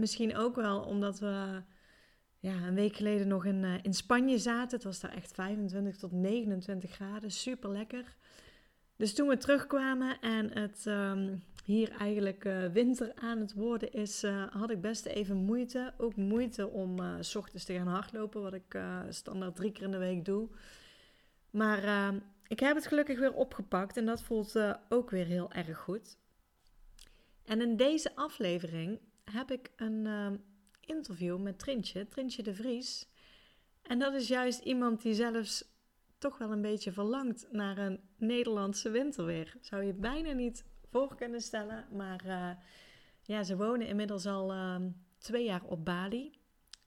Misschien ook wel omdat we ja, een week geleden nog in, uh, in Spanje zaten. Het was daar echt 25 tot 29 graden. Super lekker. Dus toen we terugkwamen en het um, hier eigenlijk uh, winter aan het worden is, uh, had ik best even moeite. Ook moeite om s ochtends te gaan hardlopen, wat ik standaard drie keer in de week doe. Maar ehm, ik heb het gelukkig weer opgepakt en dat voelt ook weer heel erg goed. En in deze aflevering heb ik een uh, interview met Trintje, Trintje de Vries. En dat is juist iemand die zelfs toch wel een beetje verlangt naar een Nederlandse winterweer. Zou je bijna niet voor kunnen stellen. Maar uh, ja, ze wonen inmiddels al uh, twee jaar op Bali.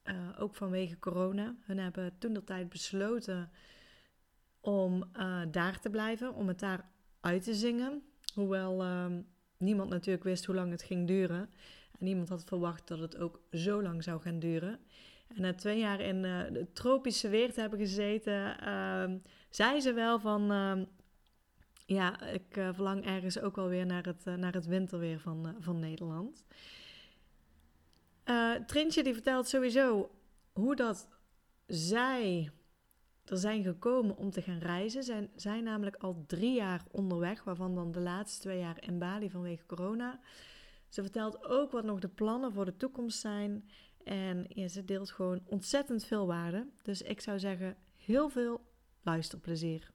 Uh, ook vanwege corona. Hun hebben toen de tijd besloten om uh, daar te blijven, om het daar uit te zingen. Hoewel ehm, niemand natuurlijk wist hoe lang het ging duren. Niemand had verwacht dat het ook zo lang zou gaan duren. En na twee jaar in uh, de tropische weer te hebben gezeten, uh, zei ze wel van... Uh, ja, ik uh, verlang ergens ook wel weer naar het, naar het winterweer van, van Nederland. Trintje die vertelt sowieso hoe dat zij er zijn gekomen om te gaan reizen. Zijn, zijn namelijk al drie jaar onderweg, waarvan dan de laatste twee jaar in Bali vanwege corona. Ze vertelt ook wat nog de plannen voor de toekomst zijn. En ze deelt gewoon ontzettend veel waarde. Dus ik zou zeggen, heel veel luisterplezier.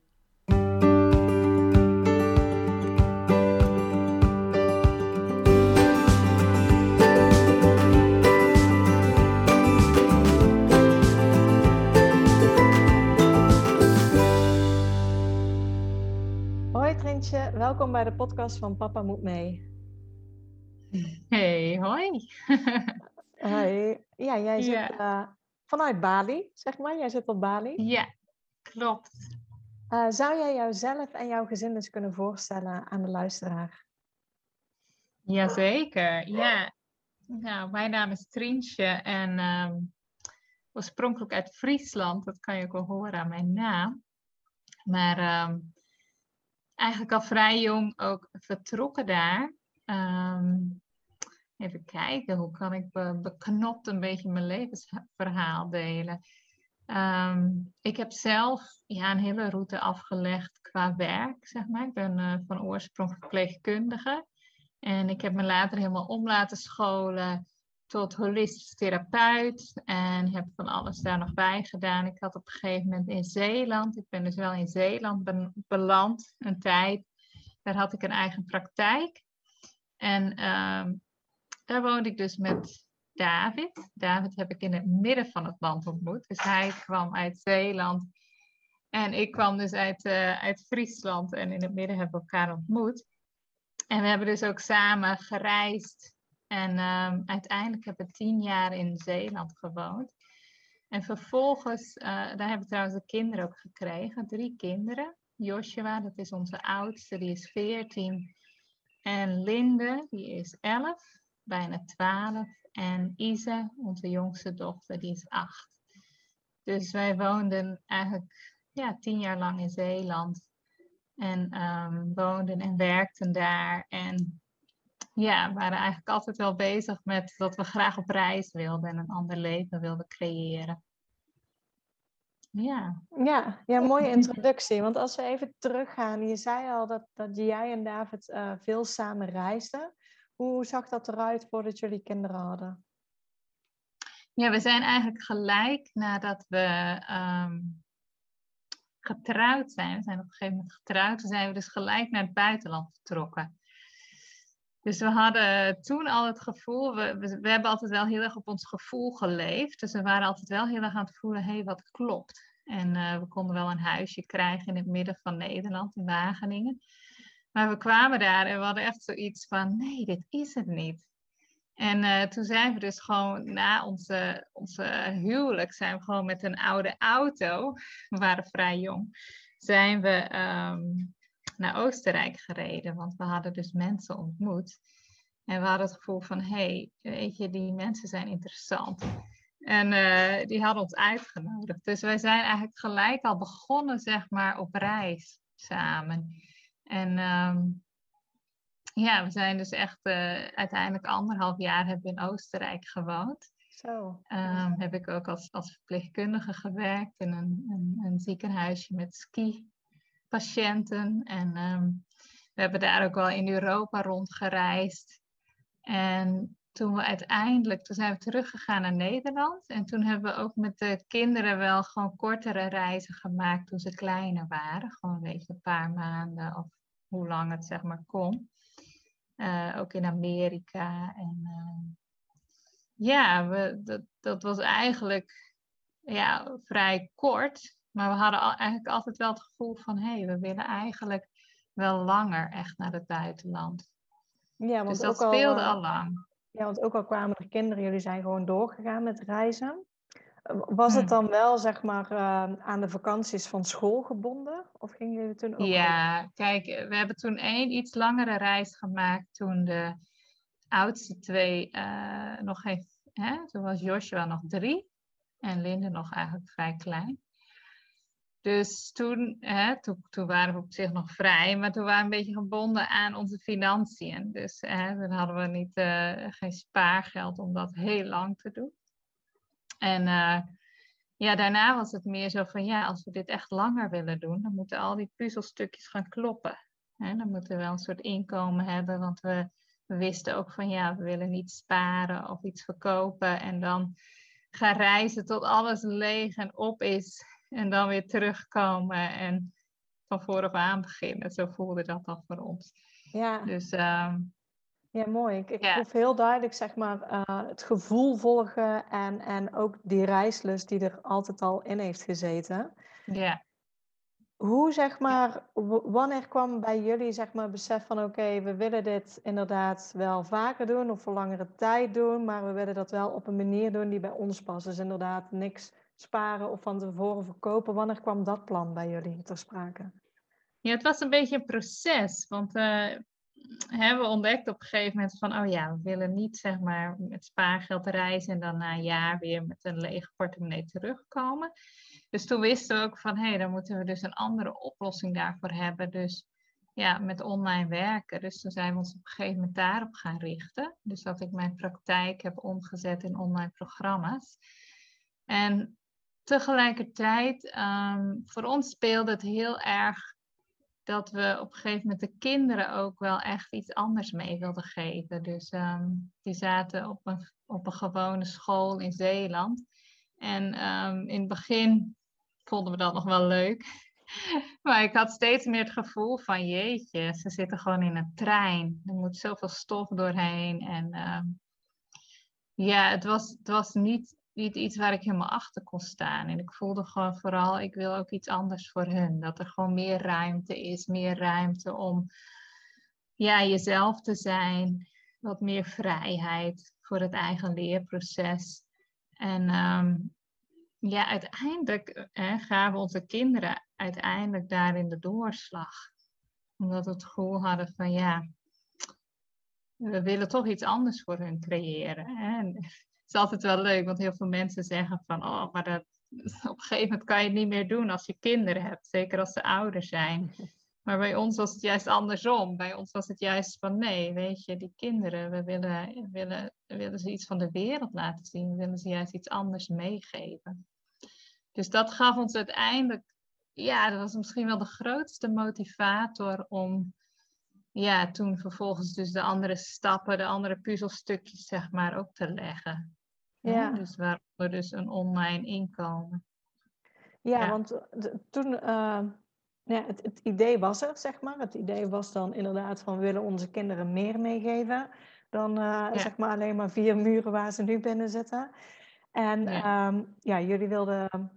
Hoi Trintje, welkom bij de podcast van Papa Moet Mee. Hey, hoi. Hoi. Ja, jij zit ja. Uh, vanuit Bali, zeg maar. Jij zit op Bali. Ja, klopt. Uh, zou jij jouzelf en jouw gezin eens kunnen voorstellen aan de luisteraar? Jazeker, ja. Nou, mijn naam is Trientje en um, oorspronkelijk uit Friesland. Dat kan je ook wel horen aan mijn naam. Maar um, eigenlijk al vrij jong ook vertrokken daar. Um, even kijken, hoe kan ik be beknopt een beetje mijn levensverhaal delen? Um, ik heb zelf ja, een hele route afgelegd qua werk, zeg maar. Ik ben uh, van oorsprong verpleegkundige. En ik heb me later helemaal om laten scholen tot holistisch therapeut. En heb van alles daar nog bij gedaan. Ik had op een gegeven moment in Zeeland, ik ben dus wel in Zeeland be beland een tijd. Daar had ik een eigen praktijk. En um, daar woonde ik dus met David. David heb ik in het midden van het land ontmoet. Dus hij kwam uit Zeeland. En ik kwam dus uit, uh, uit Friesland. En in het midden hebben we elkaar ontmoet. En we hebben dus ook samen gereisd. En um, uiteindelijk heb ik tien jaar in Zeeland gewoond. En vervolgens, uh, daar hebben we trouwens de kinderen ook gekregen. Drie kinderen. Joshua, dat is onze oudste, die is veertien. En Linde, die is 11, bijna 12. En Isa, onze jongste dochter, die is 8. Dus wij woonden eigenlijk ja, tien jaar lang in Zeeland. En um, woonden en werkten daar. En ja, waren eigenlijk altijd wel bezig met dat we graag op reis wilden en een ander leven wilden creëren. Ja. Ja, ja, mooie introductie. Want als we even teruggaan, je zei al dat, dat jij en David uh, veel samen reisden. Hoe zag dat eruit voordat jullie kinderen hadden? Ja, we zijn eigenlijk gelijk nadat we um, getrouwd zijn. We zijn op een gegeven moment getrouwd. Toen zijn we dus gelijk naar het buitenland vertrokken. Dus we hadden toen al het gevoel, we, we, hebben altijd wel heel erg op ons gevoel geleefd. Dus we waren altijd wel heel erg aan het voelen, hé, hey, wat klopt. En uh, we konden wel een huisje krijgen in het midden van Nederland, in Wageningen. Maar we kwamen daar en we hadden echt zoiets van, nee, dit is het niet. En uh, toen zijn we dus gewoon na onze, onze huwelijk, zijn we gewoon met een oude auto, we waren vrij jong, zijn we um, naar Oostenrijk gereden. Want we hadden dus mensen ontmoet. En we hadden het gevoel van, hé, hey, weet je, die mensen zijn interessant. En uh, die hadden ons uitgenodigd. Dus wij zijn eigenlijk gelijk al begonnen, zeg maar, op reis samen. En um, ja, we zijn dus echt uh, uiteindelijk anderhalf jaar hebben in Oostenrijk gewoond. Zo. Um, heb ik ook als, als verpleegkundige gewerkt in een, een, een ziekenhuisje met ski-patiënten. En um, we hebben daar ook wel in Europa rondgereisd. En toen we uiteindelijk, toen zijn we teruggegaan naar Nederland. En toen hebben we ook met de kinderen wel gewoon kortere reizen gemaakt toen ze kleiner waren. Gewoon een beetje een paar maanden of hoe lang het zeg maar kon. Uh, ook in Amerika. En uh, ja, we, dat, dat was eigenlijk ja, vrij kort. Maar we hadden al, eigenlijk altijd wel het gevoel van... hé, hey, we willen eigenlijk wel langer echt naar het buitenland. Ja, want dus dat ook speelde al, al lang. Ja, want ook al kwamen er kinderen, jullie zijn gewoon doorgegaan met reizen. Was het Hmm. dan wel, zeg maar, uh, aan de vakanties van school gebonden? Of gingen jullie toen ook... Ja, kijk, we hebben toen één iets langere reis gemaakt toen de oudste twee uh, nog geen... Hè, toen was Joshua nog drie en Linde nog eigenlijk vrij klein. Dus toen, hè, toen, waren we op zich nog vrij, maar toen waren we een beetje gebonden aan onze financiën. Dus hè, hadden we niet, uh, geen spaargeld om dat heel lang te doen. En uh, ja, daarna was het meer zo van, ja, als we dit echt langer willen doen, dan moeten al die puzzelstukjes gaan kloppen. Hè, dan moeten we wel een soort inkomen hebben, want we wisten ook van, ja, we willen niet sparen of iets verkopen en dan gaan reizen tot alles leeg en op is en dan weer terugkomen en van vooraf aan beginnen. Zo voelde dat dan voor ons. Ja. Dus um, ja, mooi. Ik, ik Ja. proef heel duidelijk zeg maar, eh, het gevoel volgen en, en ook die reislust die er altijd al in heeft gezeten. ja. Hoe zeg maar, wanneer kwam bij jullie zeg maar besef van oké, we willen dit inderdaad wel vaker doen of voor langere tijd doen, maar we willen dat wel op een manier doen die bij ons past. Dus inderdaad niks sparen of van tevoren verkopen. Wanneer kwam dat plan bij jullie ter sprake? Ja, het was een beetje een proces. Want uh, hebben we ontdekt op een gegeven moment van, oh ja, we willen niet zeg maar met spaargeld reizen en dan na een jaar weer met een lege portemonnee terugkomen. Dus toen wisten we ook van, hé, hey, dan moeten we dus een andere oplossing daarvoor hebben. Dus ja, met online werken. Dus toen zijn we ons op een gegeven moment daarop gaan richten. Dus dat ik mijn praktijk heb omgezet in online programma's. En tegelijkertijd, um, voor ons speelde het heel erg dat we op een gegeven moment de kinderen ook wel echt iets anders mee wilden geven. Dus um, die zaten op een, op een gewone school in Zeeland. En um, in het begin vonden we dat nog wel leuk. maar ik had steeds meer het gevoel van jeetje, ze zitten gewoon in een trein. Er moet zoveel stof doorheen. En ja, het was, het was niet iets waar ik helemaal achter kon staan. En ik voelde gewoon vooral, ik wil ook iets anders voor hun. Dat er gewoon meer ruimte is, meer ruimte om ja, jezelf te zijn. Wat meer vrijheid voor het eigen leerproces. En um, ja, uiteindelijk hè, gaven onze kinderen uiteindelijk daarin de doorslag. Omdat we het gevoel hadden van ja, we willen toch iets anders voor hun creëren. Hè? Is altijd wel leuk, want heel veel mensen zeggen van, oh, maar dat, op een gegeven moment kan je het niet meer doen als je kinderen hebt, zeker als ze ouder zijn. Maar bij ons was het juist andersom. Bij ons was het juist van, nee, weet je, die kinderen, we willen, willen, willen ze iets van de wereld laten zien, we willen ze juist iets anders meegeven. Dus dat gaf ons uiteindelijk, ja, dat was misschien wel de grootste motivator om ja, toen vervolgens dus de andere stappen, de andere puzzelstukjes, zeg maar, ook te leggen. Ja. Dus waaronder dus een online inkomen. Ja, Ja. want de- toen, uh, ja, het, het idee was er, zeg maar. Het idee was dan inderdaad van we willen onze kinderen meer meegeven dan uh, Ja. zeg maar alleen maar vier muren waar ze nu binnen zitten. En Ja. ja, ja jullie wilden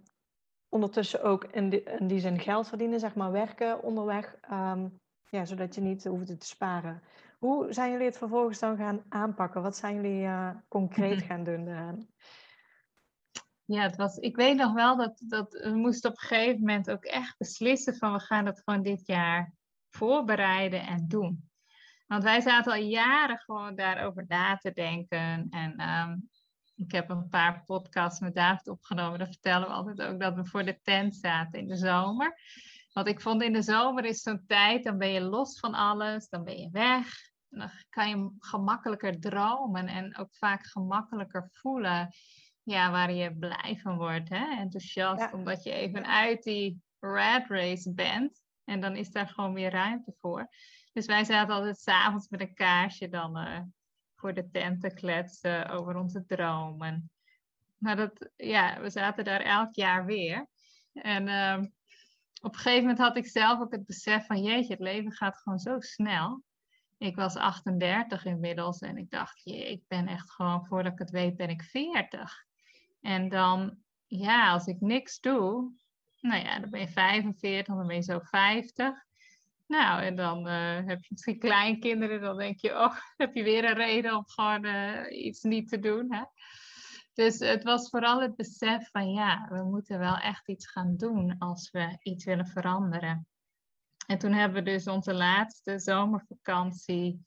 ondertussen ook in die, in die zin geld verdienen, zeg maar werken onderweg, um, ja, zodat je niet hoefde te sparen. Hoe zijn jullie het vervolgens dan gaan aanpakken? Wat zijn jullie uh, concreet gaan doen daaraan? Ja, het was, ik weet nog wel dat, dat we moesten op een gegeven moment ook echt beslissen van we gaan dat gewoon dit jaar voorbereiden en doen. Want wij zaten al jaren gewoon daarover na te denken. En ehm, ik heb een paar podcasts met David opgenomen. Daar vertellen we altijd ook dat we voor de tent zaten in de zomer. Want ik vond in de zomer is zo'n tijd, dan ben je los van alles, dan ben je weg. Dan kan je gemakkelijker dromen en ook vaak gemakkelijker voelen ja, waar je blij van wordt. Hè? Enthousiast, omdat je even uit die rat race bent. En dan is daar gewoon weer ruimte voor. Dus wij zaten altijd s'avonds met een kaarsje dan uh, voor de tent te kletsen over onze dromen. Maar dat, ja, we zaten daar elk jaar weer. En uh, op een gegeven moment had ik zelf ook het besef van, jeetje, het leven gaat gewoon zo snel. Ik was 38 inmiddels en ik dacht, je, ik ben echt gewoon, voordat ik het weet, ben ik 40. En dan, ja, als ik niks doe, nou ja, dan ben je 45, dan ben je zo 50. Nou, en dan uh, heb je misschien kleinkinderen, dan denk je, oh, heb je weer een reden om gewoon uh, iets niet te doen. Hè? Dus het was vooral het besef van, ja, we moeten wel echt iets gaan doen als we iets willen veranderen. En toen hebben we dus onze laatste zomervakantie,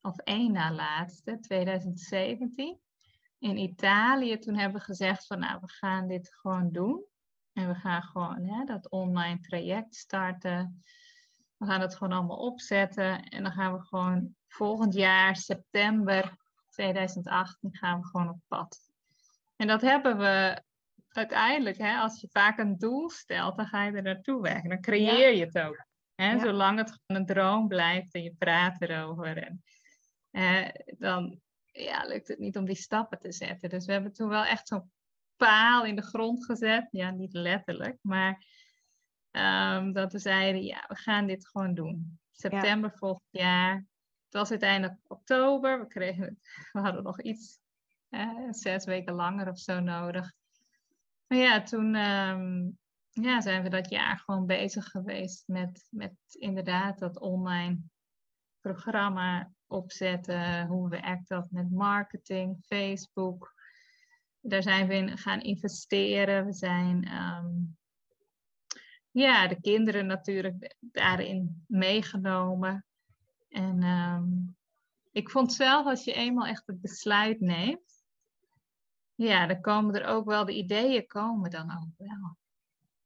of één na laatste, 2017, in Italië. Toen hebben we gezegd van, nou, we gaan dit gewoon doen. En we gaan gewoon hè, dat online traject starten. We gaan het gewoon allemaal opzetten. En dan gaan we gewoon volgend jaar, september 2018, gaan we gewoon op pad. En dat hebben we uiteindelijk, hè, als je vaak een doel stelt, dan ga je er naartoe werken. Dan creëer je het ook. Hè, Zolang het gewoon een droom blijft en je praat erover. En, eh, dan ja, lukt het niet om die stappen te zetten. Dus we hebben toen wel echt zo'n paal in de grond gezet. Ja, niet letterlijk, maar um, dat we zeiden, ja, we gaan dit gewoon doen. September volgend jaar. Het was uiteindelijk oktober. We, kregen, we hadden nog iets, zes weken langer of zo nodig. Maar ja, toen um, ja, zijn we dat jaar gewoon bezig geweest met, met inderdaad dat online programma opzetten. Hoe werkt dat met marketing, Facebook, daar zijn we in gaan investeren. We zijn um, ja, de kinderen natuurlijk daarin meegenomen. En um, ik vond zelf, als je eenmaal echt het besluit neemt, ja, dan komen er ook wel de ideeën komen dan ook wel.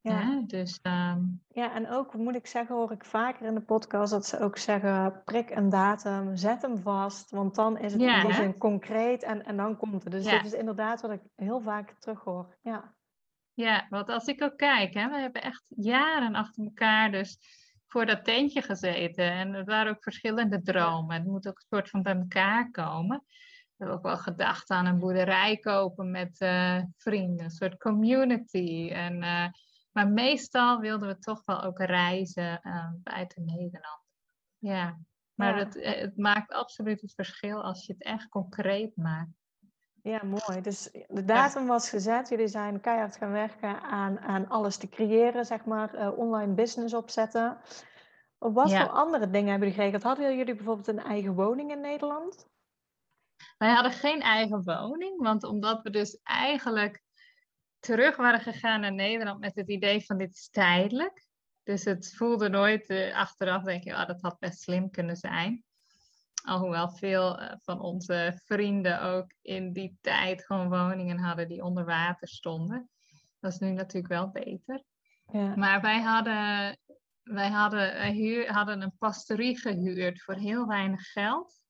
Ja. dus, um... ja, en ook moet ik zeggen, hoor ik vaker in de podcast dat ze ook zeggen: prik een datum, zet hem vast, want dan is het ja, in zin concreet en, en dan komt het. Dus ja. dat is inderdaad wat ik heel vaak terughoor. Ja, ja want als ik ook kijk, hè, we hebben echt jaren achter elkaar dus voor dat tentje gezeten. En er waren ook verschillende dromen. Het moet ook een soort van bij elkaar komen. We hebben ook wel gedacht aan een boerderij kopen met uh, vrienden, een soort community. En. Uh, maar meestal wilden we toch wel ook reizen uh, buiten Nederland. Ja, maar Het, eh, het maakt absoluut het verschil als je het echt concreet maakt. Ja, mooi. Dus de datum was gezet. Jullie zijn keihard gaan werken aan, aan alles te creëren, zeg maar, uh, online business opzetten. Wat voor andere dingen hebben jullie geregeld? Hadden jullie bijvoorbeeld een eigen woning in Nederland? Wij hadden geen eigen woning, want omdat we dus eigenlijk terug waren gegaan naar Nederland met het idee van dit is tijdelijk. Dus het voelde nooit uh, achteraf, denk je, oh, dat had best slim kunnen zijn. Alhoewel veel uh, van onze vrienden ook in die tijd gewoon woningen hadden die onder water stonden. Dat is nu natuurlijk wel beter. Ja. Maar wij hadden, wij hadden, wij huur, hadden een pastorie gehuurd voor heel weinig geld.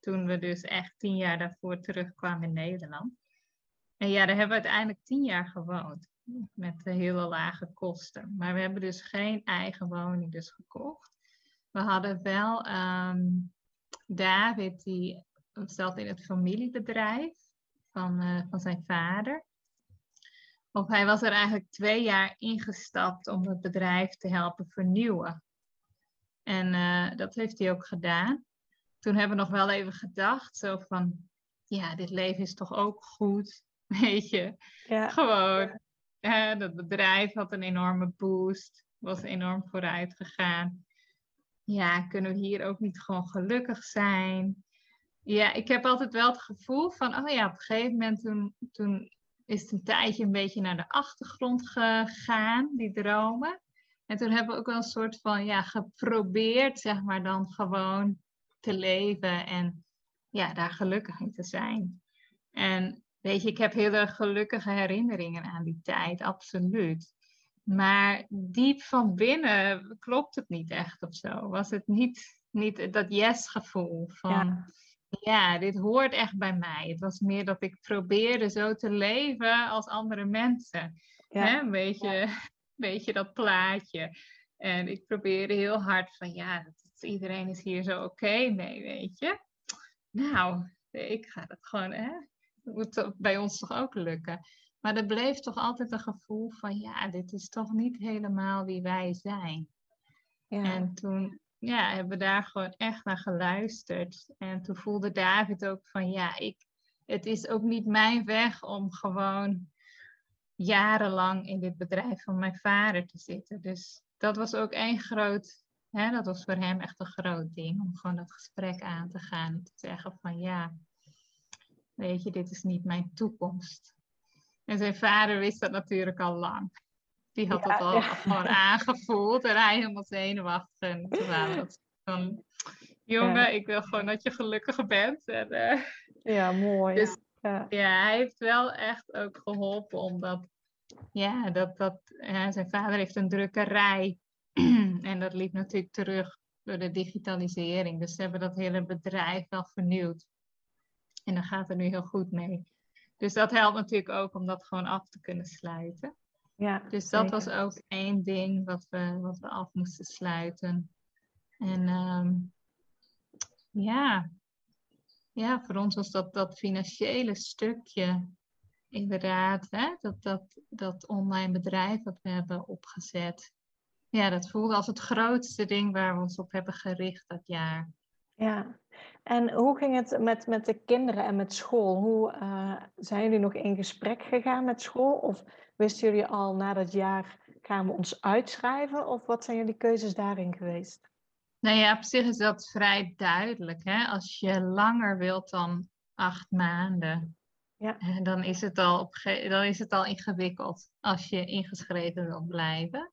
Toen we dus echt tien jaar daarvoor terugkwamen in Nederland. En ja, daar hebben we uiteindelijk tien jaar gewoond. Met hele lage kosten. Maar we hebben dus geen eigen woning dus gekocht. We hadden wel um, David, die zat in het familiebedrijf van, uh, van zijn vader. Of hij was er eigenlijk twee jaar ingestapt om het bedrijf te helpen vernieuwen. En dat heeft hij ook gedaan. Toen hebben we nog wel even gedacht, zo van, ja, dit leven is toch ook goed. Weet je, ja. gewoon. dat bedrijf had een enorme boost, was enorm vooruit gegaan. ja, kunnen we hier ook niet gewoon gelukkig zijn? Ja, ik heb altijd wel het gevoel van, oh ja, op een gegeven moment toen, toen is het een tijdje een beetje naar de achtergrond gegaan, die dromen. En toen hebben we ook wel een soort van, ja, geprobeerd, zeg maar, dan gewoon te leven en ja, daar gelukkig in te zijn. En weet je, ik heb hele gelukkige herinneringen aan die tijd, absoluut. Maar diep van binnen klopt het niet echt of zo. Was het niet, niet dat yes-gevoel van, ja. dit hoort echt bij mij. Het was meer dat ik probeerde zo te leven als andere mensen. Hè? Een beetje, beetje dat plaatje. En ik probeerde heel hard van, ja, iedereen is hier zo oké mee, weet je. Nou, ik ga het gewoon, hè. Moet bij ons toch ook lukken. Maar er bleef toch altijd een gevoel van, ja, dit is toch niet helemaal wie wij zijn. Ja. En toen ja, hebben we daar gewoon echt naar geluisterd. En toen voelde David ook van, ja, ik, het is ook niet mijn weg om gewoon jarenlang in dit bedrijf van mijn vader te zitten. Dus dat was ook één groot, hè, dat was voor hem echt een groot ding, om gewoon dat gesprek aan te gaan en te zeggen van, ja, weet je, dit is niet mijn toekomst. En zijn vader wist dat natuurlijk al lang. Die had het al gewoon aangevoeld en hij helemaal zenuwachtig. En toen waren dat van, jongen, ik wil gewoon dat je gelukkig bent. En, uh, ja, mooi. Dus ja. ja. hij heeft wel echt ook geholpen omdat, ja, dat, dat, zijn vader heeft een drukkerij. en dat liep natuurlijk terug door de digitalisering. Dus ze hebben dat hele bedrijf wel vernieuwd. En daar gaat er nu heel goed mee. Dus dat helpt natuurlijk ook om dat gewoon af te kunnen sluiten. Ja, dus dat was ook één ding wat we, wat we af moesten sluiten. En um, ja. ja, voor ons was dat dat financiële stukje inderdaad, hè, dat, dat, dat online bedrijf dat we hebben opgezet. Ja, dat voelde als het grootste ding waar we ons op hebben gericht dat jaar. Ja, en hoe ging het met, met de kinderen en met school? Hoe uh, zijn jullie nog in gesprek gegaan met school? Of wisten jullie al na dat jaar gaan we ons uitschrijven? Of wat zijn jullie keuzes daarin geweest? Nou ja, op zich is dat vrij duidelijk. Hè? Als je langer wilt dan acht maanden, ja. dan, is het al op dan is het al ingewikkeld als je ingeschreven wilt blijven.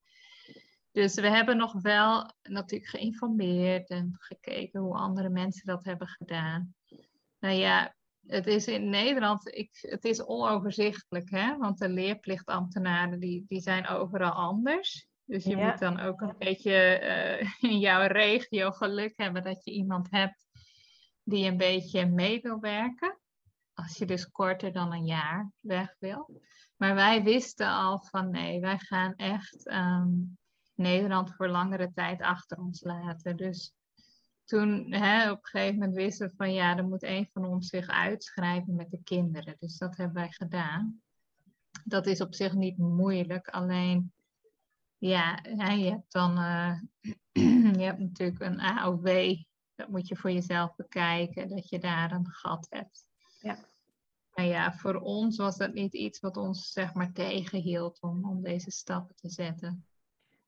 Dus we hebben nog wel natuurlijk geïnformeerd en gekeken hoe andere mensen dat hebben gedaan. Nou ja, het is in Nederland, ik, het is onoverzichtelijk, hè? want de leerplichtambtenaren die, die zijn overal anders. Dus je moet dan ook een beetje eh, in jouw regio geluk hebben dat je iemand hebt die een beetje mee wil werken. Als je dus korter dan een jaar weg wil. Maar wij wisten al van nee, wij gaan echt ehm, Nederland voor langere tijd achter ons laten. Dus toen hè, op een gegeven moment wisten we van ja, er moet een van ons zich uitschrijven met de kinderen. Dus dat hebben wij gedaan. Dat is op zich niet moeilijk, alleen ja, je hebt dan uh, je hebt natuurlijk een AOW. Dat moet je voor jezelf bekijken, dat je daar een gat hebt. Ja. Maar ja, voor ons was dat niet iets wat ons zeg maar tegenhield om, om deze stappen te zetten.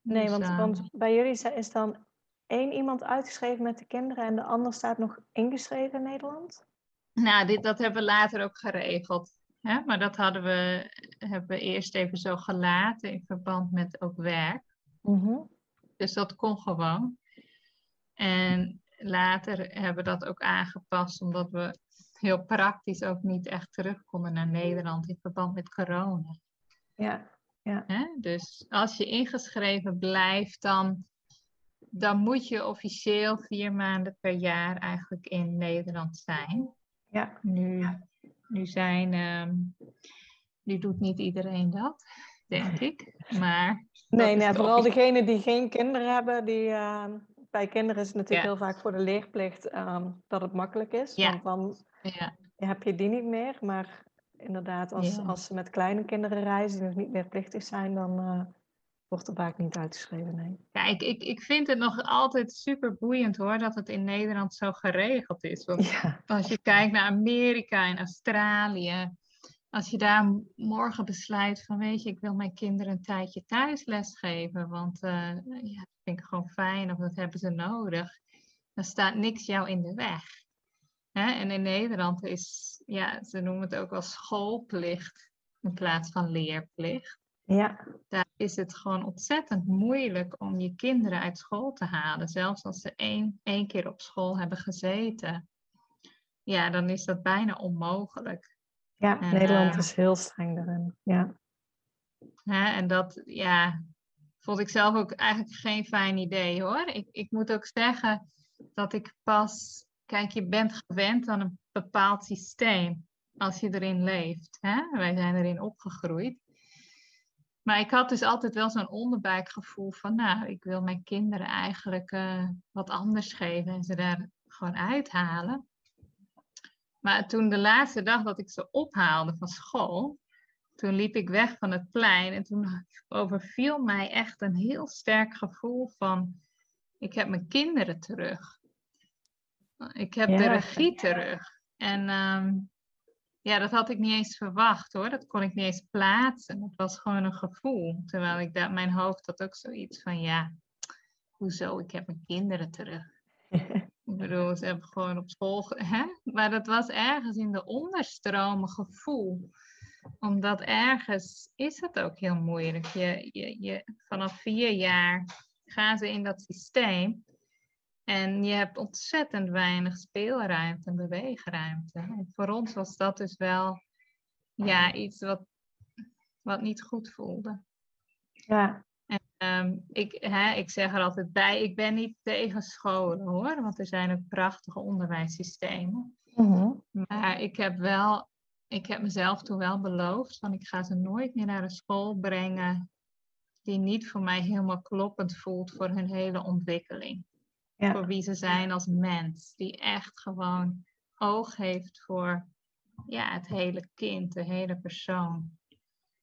Nee, dus, want, uh, want bij jullie is dan één iemand uitgeschreven met de kinderen en de ander staat nog ingeschreven in Nederland? Nou, dit, dat hebben we later ook geregeld. Hè? Maar dat hadden we, hebben we eerst even zo gelaten in verband met ook werk. Mm Dus dat kon gewoon. En later hebben we dat ook aangepast, omdat we heel praktisch ook niet echt terug konden naar Nederland in verband met corona. Ja. Ja. Hè? Dus als je ingeschreven blijft, dan, dan moet je officieel vier maanden per jaar eigenlijk in Nederland zijn. Ja. Nu, nu zijn, um, nu doet niet iedereen dat, denk ik. Maar nee, nee vooral degenen die geen kinderen hebben, die, uh, bij kinderen is het natuurlijk heel vaak voor de leerplicht uh, dat het makkelijk is. Ja. Want dan ja. heb je die niet meer. Maar inderdaad, als, als ze met kleine kinderen reizen die nog niet meer plichtig zijn, dan uh, wordt er vaak niet uitgeschreven. Nee. Ja, ik, ik, ik vind het nog altijd super boeiend hoor, dat het in Nederland zo geregeld is. Want als je kijkt naar Amerika en Australië, als je daar morgen besluit van weet je, ik wil mijn kinderen een tijdje thuis lesgeven, want uh, ja, vind ik gewoon fijn of dat hebben ze nodig, dan staat niks jou in de weg. Hè? En in Nederland is, ja, ze noemen het ook wel schoolplicht in plaats van leerplicht. Ja. Daar is het gewoon ontzettend moeilijk om je kinderen uit school te halen. Zelfs als ze één, één keer op school hebben gezeten. Ja, dan is dat bijna onmogelijk. Ja, En, Nederland eh, is heel streng daarin. Ja. Hè? En dat, ja, vond ik zelf ook eigenlijk geen fijn idee hoor. Ik, ik moet ook zeggen dat ik pas, kijk, je bent gewend aan een bepaald systeem als je erin leeft. Hè? Wij zijn erin opgegroeid. Maar ik had dus altijd wel zo'n onderbuikgevoel van, nou, ik wil mijn kinderen eigenlijk eh, wat anders geven en ze daar gewoon uithalen. Maar toen de laatste dag dat ik ze ophaalde van school, toen liep ik weg van het plein en toen overviel mij echt een heel sterk gevoel van, ik heb mijn kinderen terug. Ik heb de regie terug. En ehm, ja, dat had ik niet eens verwacht hoor. Dat kon ik niet eens plaatsen. Het was gewoon een gevoel. Terwijl ik daar, mijn hoofd had ook zoiets van, ja, hoezo? Ik heb mijn kinderen terug. Ik bedoel, ze hebben gewoon op school. Hè? Maar dat was ergens in de onderstroom een gevoel. Omdat ergens is het ook heel moeilijk. Je, je, je, vanaf vier jaar gaan ze in dat systeem. En je hebt ontzettend weinig speelruimte en beweegruimte. En voor ons was dat dus wel ja, iets wat, wat niet goed voelde. Ja. Ehm, ik, hè, ik zeg er altijd bij, ik ben niet tegen scholen hoor, want er zijn ook prachtige onderwijssystemen. Mhm. Maar ik heb wel, ik heb mezelf toen wel beloofd van ik ga ze nooit meer naar een school brengen die niet voor mij helemaal kloppend voelt voor hun hele ontwikkeling. Ja. Voor wie ze zijn als mens. Die echt gewoon oog heeft voor ja, het hele kind, de hele persoon.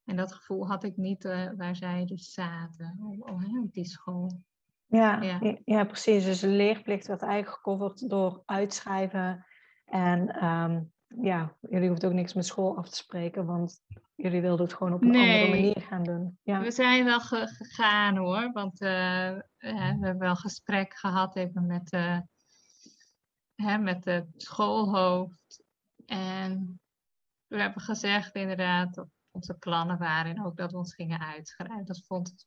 En dat gevoel had ik niet eh, waar zij dus zaten, op, die school. Ja, Ja. ja. ja, precies. Dus de leerplicht werd eigenlijk gecoverd door uitschrijven. En ehm, ja, jullie hoeft ook niks met school af te spreken, want jullie wilden het gewoon op een andere manier gaan doen. Ja, We zijn wel ge- gegaan hoor, want eh, eh, we hebben wel gesprek gehad even met, eh, hè, met het schoolhoofd. En we hebben gezegd inderdaad dat onze plannen waren en ook dat we ons gingen uitschrijven. Dat vond,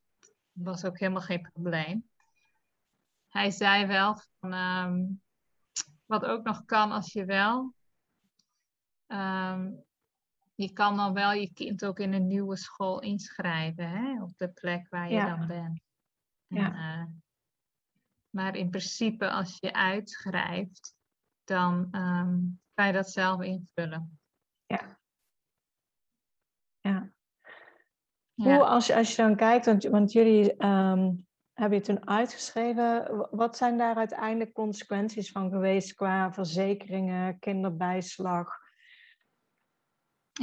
was ook helemaal geen probleem. Hij zei wel van, ehm, wat ook nog kan als je wel ehm, je kan dan wel je kind ook in een nieuwe school inschrijven, hè? op de plek waar je Ja. dan bent. En, Ja. eh, maar in principe, als je uitschrijft, dan ehm, kan je dat zelf invullen. ja. ja. Ja. Hoe, als je, als je dan kijkt, want, want jullie ehm, hebben je toen uitgeschreven, wa- wat zijn daar uiteindelijk consequenties van geweest qua verzekeringen, kinderbijslag?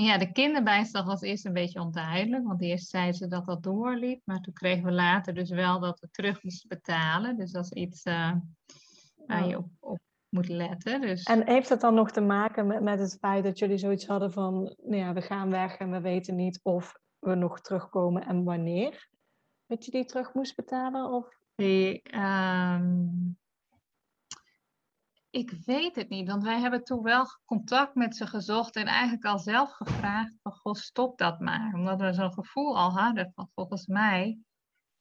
Ja, de kinderbijslag was eerst een beetje onduidelijk, want eerst zeiden ze dat dat doorliep, maar toen kregen we later dus wel dat we terug moesten betalen. Dus dat is iets eh, waar je op, op moet letten. Dus... En heeft dat dan nog te maken met, met het feit dat jullie zoiets hadden van, nou ja, we gaan weg en we weten niet of we nog terugkomen en wanneer? Dat je die terug moest betalen? Of? Die, ik weet het niet, want wij hebben toen wel contact met ze gezocht en eigenlijk al zelf gevraagd van, goh, stop dat maar. Omdat we zo'n gevoel al hadden van, volgens mij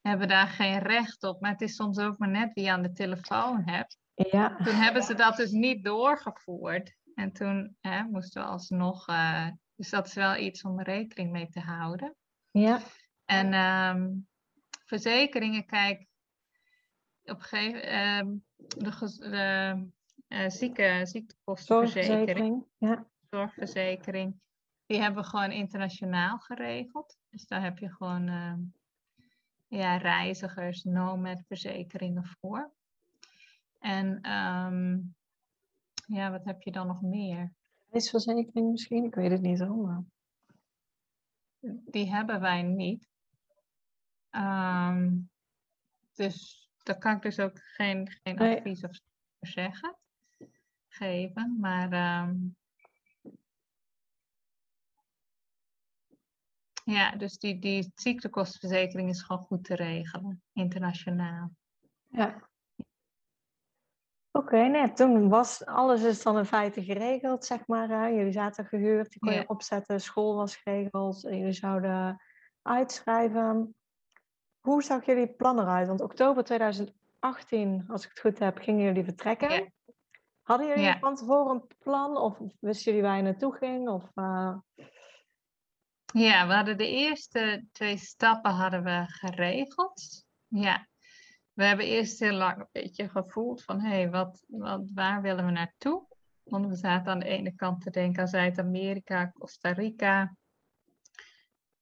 hebben we daar geen recht op. Maar het is soms ook maar net wie je aan de telefoon hebt. Ja, Toen hebben ze dat dus niet doorgevoerd. En toen hè, moesten we alsnog, eh, dus dat is wel iets om rekening mee te houden. ja, En ehm, verzekeringen, kijk, op een gegeven ehm, de, de eh, zieke, ziektekostenverzekering, zorgverzekering. Ja, zorgverzekering, die hebben we gewoon internationaal geregeld. Dus daar heb je gewoon ehm, ja, reizigers, nomad-verzekeringen voor. En ehm, ja, wat heb je dan nog meer? reisverzekering misschien, ik weet het niet. Maar... Die hebben wij niet. Ehm, dus daar kan ik dus ook geen, geen Nee. advies of over zeggen, geven. Maar ehm, ja, dus die, die ziektekostenverzekering is gewoon goed te regelen, internationaal. Ja. Oké, nee, toen was alles is dan in feite geregeld, zeg maar. Jullie zaten gehuurd, die kon je Ja. opzetten, school was geregeld, en jullie zouden uitschrijven. Hoe zag jullie plan eruit? Want oktober 2018, als ik het goed heb, gingen jullie vertrekken. Ja. Hadden jullie Ja. van tevoren een plan of wisten jullie waar je naartoe ging? Of, eh, Ja, we hadden de eerste twee stappen hadden we geregeld. Ja, we hebben eerst heel lang een beetje gevoeld van, hé, hey, wat, wat, waar willen we naartoe? Want we zaten aan de ene kant te denken aan Zuid-Amerika, Costa Rica.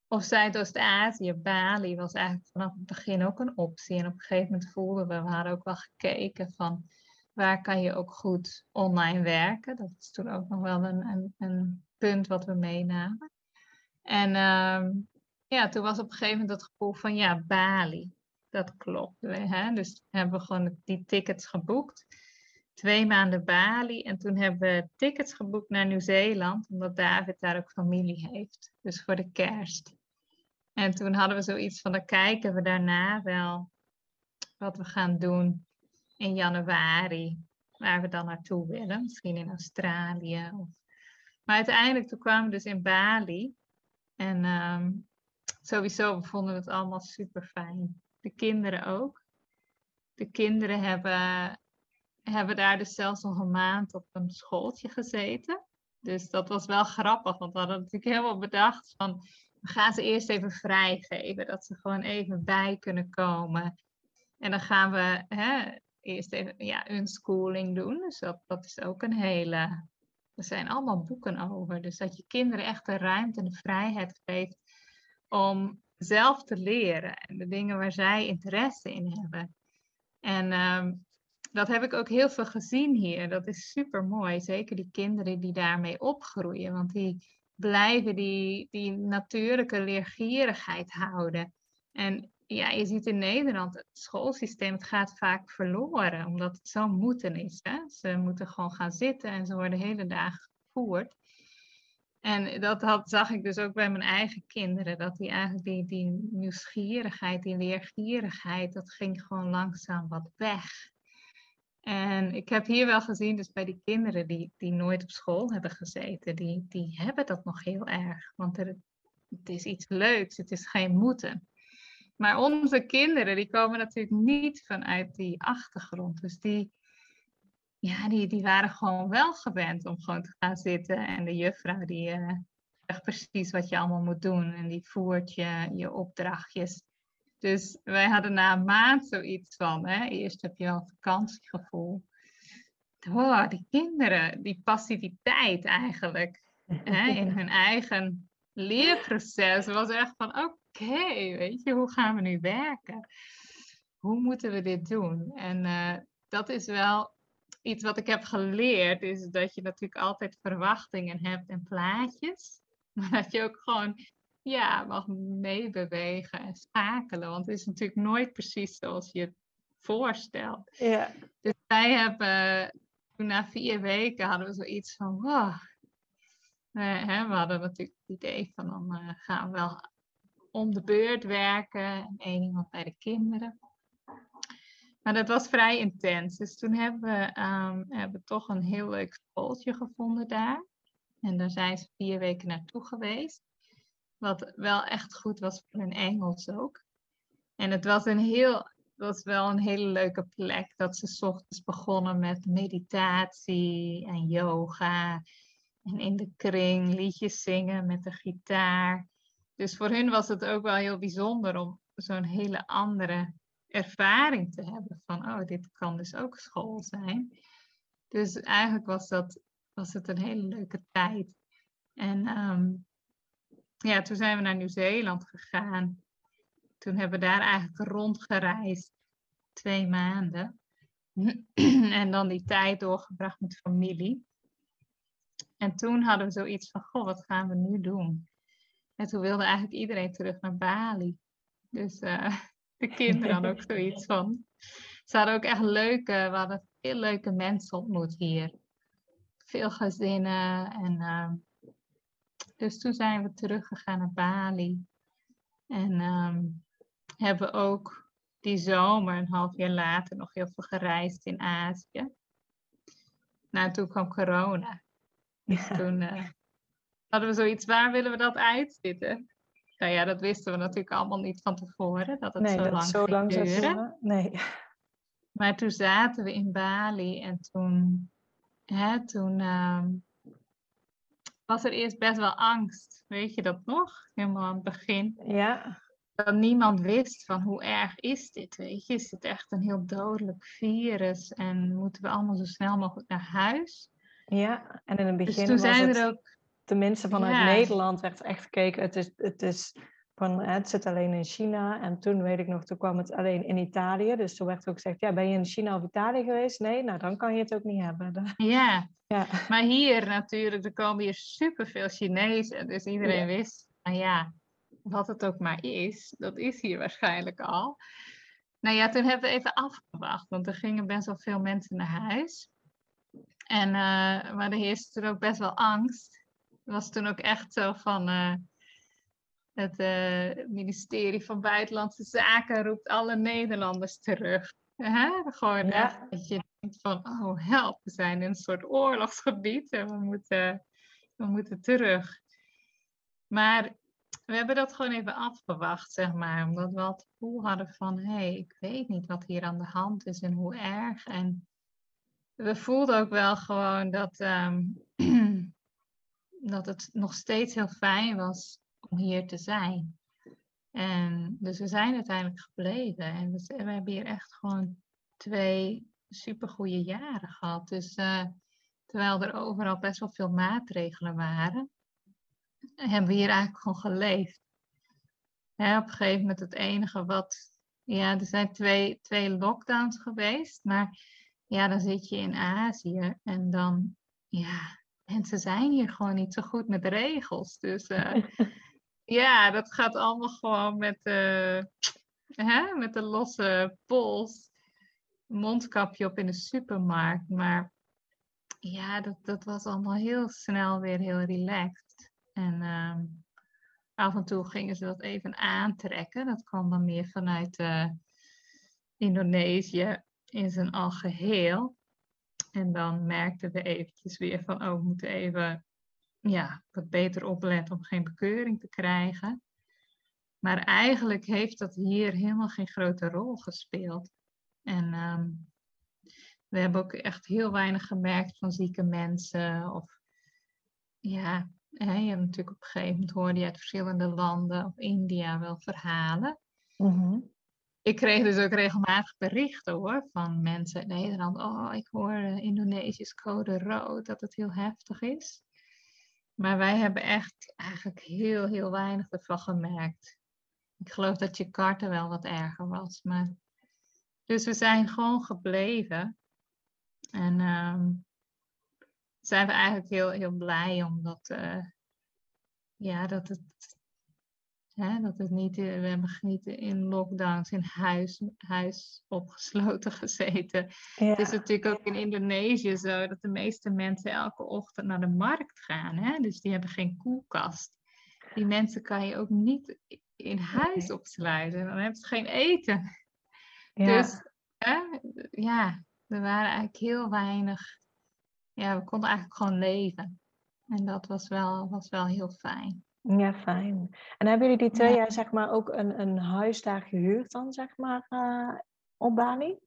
Of Zuidoost-Azië, Bali was eigenlijk vanaf het begin ook een optie. En op een gegeven moment voelden we, we hadden ook wel gekeken van, waar kan je ook goed online werken? Dat is toen ook nog wel een, een, een punt wat we meenamen. En ehm, ja, toen was op een gegeven moment het gevoel van ja, Bali. Dat klopt. Hè? Dus hebben we gewoon die tickets geboekt. Twee maanden Bali. En toen hebben we tickets geboekt naar Nieuw-Zeeland. Omdat David daar ook familie heeft. Dus voor de kerst. En toen hadden we zoiets van, dan kijken we daarna wel wat we gaan doen in januari. Waar we dan naartoe willen. Misschien in Australië. Of... Maar uiteindelijk toen kwamen we dus in Bali. En ehm, sowieso vonden we het allemaal super fijn. De kinderen ook. De kinderen hebben, hebben daar dus zelfs nog een maand op een schooltje gezeten. Dus dat was wel grappig, want we hadden natuurlijk helemaal bedacht van we gaan ze eerst even vrijgeven, dat ze gewoon even bij kunnen komen. En dan gaan we hè, eerst even ja, unschooling doen. Dus dat, dat is ook een hele. Er zijn allemaal boeken over. Dus dat je kinderen echt de ruimte en de vrijheid geeft om zelf te leren. En de dingen waar zij interesse in hebben. En ehm, dat heb ik ook heel veel gezien hier. Dat is super mooi. Zeker die kinderen die daarmee opgroeien. Want die blijven die, die natuurlijke leergierigheid houden. En ja, je ziet in Nederland, het schoolsysteem, het gaat vaak verloren. Omdat het zo moeten is. Hè? Ze moeten gewoon gaan zitten en ze worden hele dagen gevoerd. En dat had, zag ik dus ook bij mijn eigen kinderen. Dat die eigenlijk die, die nieuwsgierigheid, die leergierigheid, dat ging gewoon langzaam wat weg. En ik heb hier wel gezien, dus bij die kinderen die, die nooit op school hebben gezeten, die, die hebben dat nog heel erg. Want het is iets leuks, het is geen moeten. Maar onze kinderen, die komen natuurlijk niet vanuit die achtergrond. Dus die, ja, die, die waren gewoon wel gewend om gewoon te gaan zitten. En de juffrouw die uh, zegt precies wat je allemaal moet doen. En die voert je, je opdrachtjes. Dus wij hadden na een maand zoiets van, hè, eerst heb je wel vakantiegevoel. Wow, die kinderen, die passiviteit eigenlijk hè, in hun eigen leerproces was echt van, oké, weet je, hoe gaan we nu werken? Hoe moeten we dit doen? En uh, dat is wel iets wat ik heb geleerd, is dat je natuurlijk altijd verwachtingen hebt en plaatjes. Maar dat je ook gewoon ja, mag meebewegen en schakelen. Want het is natuurlijk nooit precies zoals je het voorstelt. Ja. Dus wij hebben, toen na vier weken hadden we zoiets van, wow. We, hè, we hadden natuurlijk het idee van, dan uh, gaan we wel om de beurt werken. En één iemand bij de kinderen. Maar dat was vrij intens. Dus toen hebben we um, hebben toch een heel leuk schooltje gevonden daar. En daar zijn ze vier weken naartoe geweest. Wat wel echt goed was voor hun Engels ook. En het was een heel, was wel een hele leuke plek. Dat ze ochtends begonnen met meditatie en yoga. En in de kring liedjes zingen met de gitaar. Dus voor hun was het ook wel heel bijzonder om zo'n hele andere ervaring te hebben. Van, oh, dit kan dus ook school zijn. Dus eigenlijk was, dat, was het een hele leuke tijd. En um, ja, toen zijn we naar Nieuw-Zeeland gegaan. Toen hebben we daar eigenlijk rondgereisd. Twee maanden. en dan die tijd doorgebracht met familie. En toen hadden we zoiets van, goh, wat gaan we nu doen? En toen wilde eigenlijk iedereen terug naar Bali. Dus uh, de kinderen hadden ook zoiets van. Ze hadden ook echt leuke, we hadden veel leuke mensen ontmoet hier. Veel gezinnen. En, uh, dus toen zijn we teruggegaan naar Bali. En um, hebben ook die zomer, een half jaar later, nog heel veel gereisd in Azië. Nou, toen kwam corona. Dus toen uh, hadden we zoiets, waar willen we dat uitzitten? Nou ja, dat wisten we natuurlijk allemaal niet van tevoren, dat het nee, zo dat lang het zo lang zou duren. Nee. Maar toen zaten we in Bali en toen, hè, toen ehm, was er eerst best wel angst. Weet je dat nog? Helemaal aan het begin. Ja. Dat niemand wist van hoe erg is dit, weet je? Is dit echt een heel dodelijk virus en moeten we allemaal zo snel mogelijk naar huis? Ja, en in het Dus begin toen was zijn het, er ook, tenminste vanuit Ja. Nederland, werd er echt gekeken, het, is, het, is van, het zit alleen in China. En toen weet ik nog, toen kwam het alleen in Italië. Dus toen werd ook gezegd, ja, ben je in China of Italië geweest? Nee, nou dan kan je het ook niet hebben. Ja, Ja, maar hier natuurlijk, er komen hier superveel Chinezen, dus iedereen Ja. wist, nou ja, wat het ook maar is, dat is hier waarschijnlijk al. Nou ja, toen hebben we even afgewacht, want er gingen best wel veel mensen naar huis. En, eh, maar er heerste toen ook best wel angst. Het was toen ook echt zo van, eh, het eh, ministerie van Buitenlandse Zaken roept alle Nederlanders terug. Hè? Gewoon Ja. echt dat je denkt van, oh help, we zijn in een soort oorlogsgebied en we moeten, we moeten terug. Maar we hebben dat gewoon even afgewacht, zeg maar. Omdat we al het gevoel hadden van, hé, hey, ik weet niet wat hier aan de hand is en hoe erg. En we voelden ook wel gewoon dat, ehm, dat het nog steeds heel fijn was om hier te zijn. En dus we zijn uiteindelijk gebleven. En we, hebben hier echt gewoon twee supergoeie jaren gehad. Dus eh, terwijl er overal best wel veel maatregelen waren, hebben we hier eigenlijk gewoon geleefd. Op een gegeven moment het enige wat... Ja, er zijn twee, twee lockdowns geweest, maar ja, dan zit je in Azië en dan, ja, mensen zijn hier gewoon niet zo goed met regels. Dus eh, ja, dat gaat allemaal gewoon met, eh, hè, met de losse pols. Mondkapje op in de supermarkt. Maar ja, dat, dat was allemaal heel snel weer heel relaxed. En ehm, af en toe gingen ze dat even aantrekken. Dat kwam dan meer vanuit eh, Indonesië in zijn algeheel. En dan merkten we eventjes weer van, oh, we moeten even ja, wat beter opletten om geen bekeuring te krijgen. Maar eigenlijk heeft dat hier helemaal geen grote rol gespeeld. En ehm, we hebben ook echt heel weinig gemerkt van zieke mensen. Of ja, hè, je hebt natuurlijk op een gegeven moment hoorde je uit verschillende landen of India wel verhalen. Mhm. Ik kreeg dus ook regelmatig berichten hoor, van mensen in Nederland. Oh, ik hoor eh, Indonesisch code rood, dat het heel heftig is. Maar wij hebben echt eigenlijk heel, heel weinig ervan gemerkt. Ik geloof dat Jakarta wel wat erger was. Maar... Dus we zijn gewoon gebleven. En ehm, zijn we eigenlijk heel, heel blij omdat, eh, ja, dat het, hè, dat het niet, eh, we hebben niet in lockdowns in huis, huis opgesloten gezeten. Ja. Het is natuurlijk ook in Indonesië zo dat de meeste mensen elke ochtend naar de markt gaan. Hè? Dus die hebben geen koelkast. Die mensen kan je ook niet in huis Nee. opsluiten. Dan hebben ze geen eten. Ja. Dus hè, ja, er waren eigenlijk heel weinig. Ja, we konden eigenlijk gewoon leven. En dat was wel, was wel heel fijn. Ja, fijn. En hebben jullie die twee Ja. jaar zeg maar ook een, een huis daar gehuurd dan, zeg maar, eh, op Bali?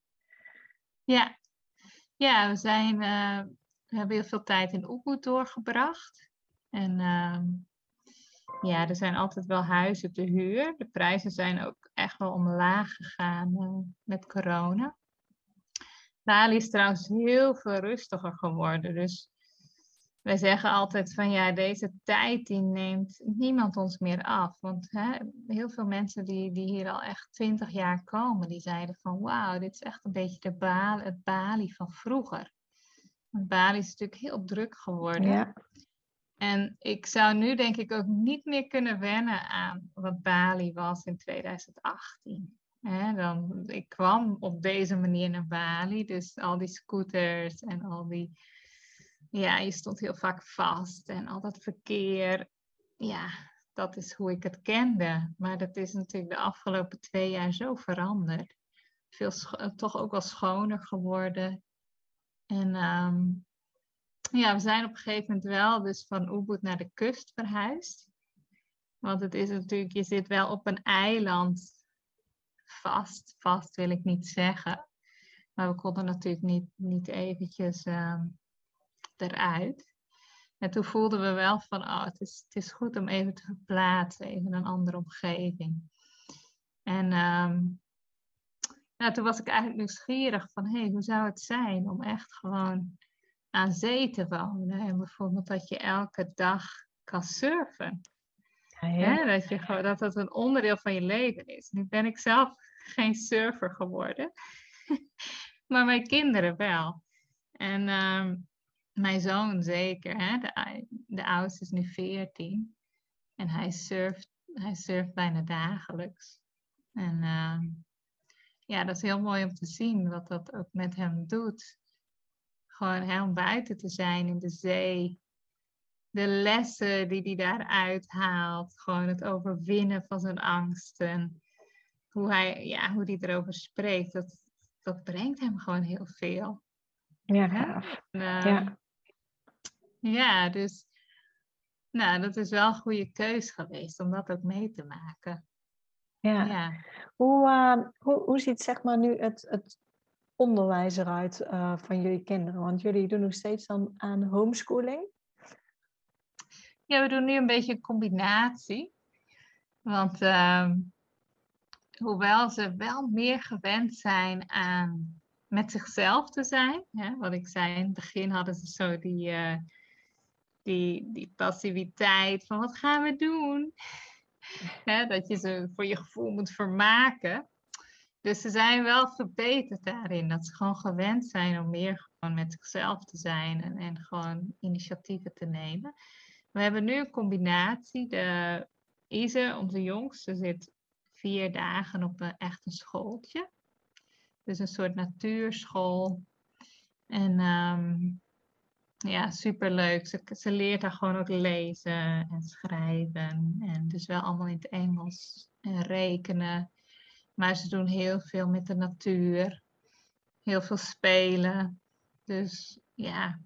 Ja, ja we, zijn, eh, we hebben heel veel tijd in Ubud doorgebracht. En ehm, ja, er zijn altijd wel huizen te huur. De prijzen zijn ook echt wel omlaag gegaan eh, met corona. Bali is trouwens heel veel rustiger geworden. Dus wij zeggen altijd van ja, deze tijd die neemt niemand ons meer af. Want hè, heel veel mensen die, die hier al echt twintig jaar komen, die zeiden van wauw, dit is echt een beetje de Bali, het Bali van vroeger. Want Bali is natuurlijk heel druk geworden. Ja. En ik zou nu denk ik ook niet meer kunnen wennen aan wat Bali was in 2018. Hè, dan, ik kwam op deze manier naar Bali, dus al die scooters en al die... Ja, je stond heel vaak vast en al dat verkeer. Ja, dat is hoe ik het kende. Maar dat is natuurlijk de afgelopen twee jaar zo veranderd. veel toch ook wel schoner geworden. En ehm, ja, we zijn op een gegeven moment wel dus van Ubud naar de kust verhuisd. Want het is natuurlijk, je zit wel op een eiland vast. Vast wil ik niet zeggen. Maar we konden natuurlijk niet, niet eventjes ehm, eruit. En toen voelden we wel van, oh, het is, het is goed om even te verplaatsen, even een andere omgeving. En um, nou, toen was ik eigenlijk nieuwsgierig van, hé, hey, hoe zou het zijn om echt gewoon aan zee te wonen? En bijvoorbeeld dat je elke dag kan surfen. Ja, Dat, je dat dat een onderdeel van je leven is. Nu ben ik zelf geen surfer geworden, maar mijn kinderen wel. En ehm, mijn zoon zeker, hè? De, de oudste is nu 14 en hij surft, hij surft bijna dagelijks. En uh, ja, dat is heel mooi om te zien wat dat ook met hem doet. Gewoon heel buiten te zijn in de zee. De lessen die hij daaruit haalt. Gewoon het overwinnen van zijn angsten. Hoe hij, ja, hoe hij erover spreekt. Dat, dat brengt hem gewoon heel veel. Ja, gaaf. En, uh, ja. Ja, dus nou, dat is wel een goede keus geweest om dat ook mee te maken. Ja. ja. Hoe, uh, hoe, hoe ziet zeg maar nu het, het onderwijs eruit uh, van jullie kinderen? Want jullie doen nog steeds dan aan homeschooling. Ja, we doen nu een beetje een combinatie. Want uh, hoewel ze wel meer gewend zijn aan met zichzelf te zijn. Hè, wat ik zei, in het begin hadden ze zo die, uh, die, die passiviteit van wat gaan we doen? Dat je ze voor je gevoel moet vermaken. Dus ze zijn wel verbeterd daarin. Dat ze gewoon gewend zijn om meer gewoon met zichzelf te zijn en, en gewoon initiatieven te nemen. We hebben nu een combinatie. De Ise, onze jongste, zit vier dagen op een echt een schooltje. Dus een soort natuurschool. En um, ja, superleuk. Ze, ze leert daar gewoon ook lezen en schrijven. En dus wel allemaal in het Engels en rekenen. Maar ze doen heel veel met de natuur. Heel veel spelen. Dus ja,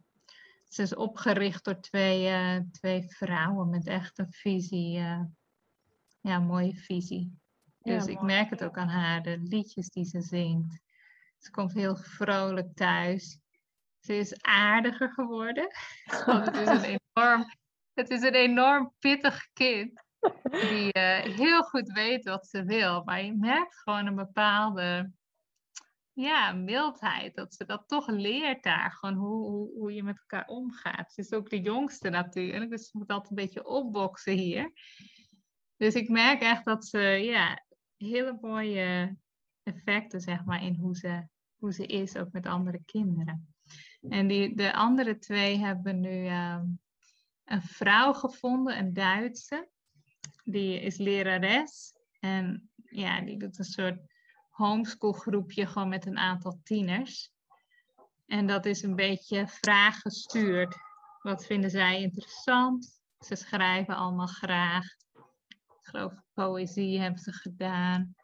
ze is opgericht door twee, uh, twee vrouwen met echt een visie. Uh, ja, mooie visie. Dus ik merk het ook aan haar, de liedjes die ze zingt. Ze komt heel vrolijk thuis. Ze is aardiger geworden. Want het is een enorm, het is een enorm pittig kind. Die uh, heel goed weet wat ze wil. Maar je merkt gewoon een bepaalde ja, mildheid. Dat ze dat toch leert daar. Gewoon hoe, hoe, hoe je met elkaar omgaat. Ze is ook de jongste natuurlijk. Dus ze moet altijd een beetje opboksen hier. Dus ik merk echt dat ze ja, hele mooie effecten zeg maar, in hoe ze, hoe ze is, ook met andere kinderen. En die, de andere twee hebben nu ehm, een vrouw gevonden, een Duitse. Die is lerares. En ja, die doet een soort homeschool groepje gewoon met een aantal tieners. En dat is een beetje vraaggestuurd. Wat vinden zij interessant? Ze schrijven allemaal graag. Ik geloof poëzie hebben ze gedaan.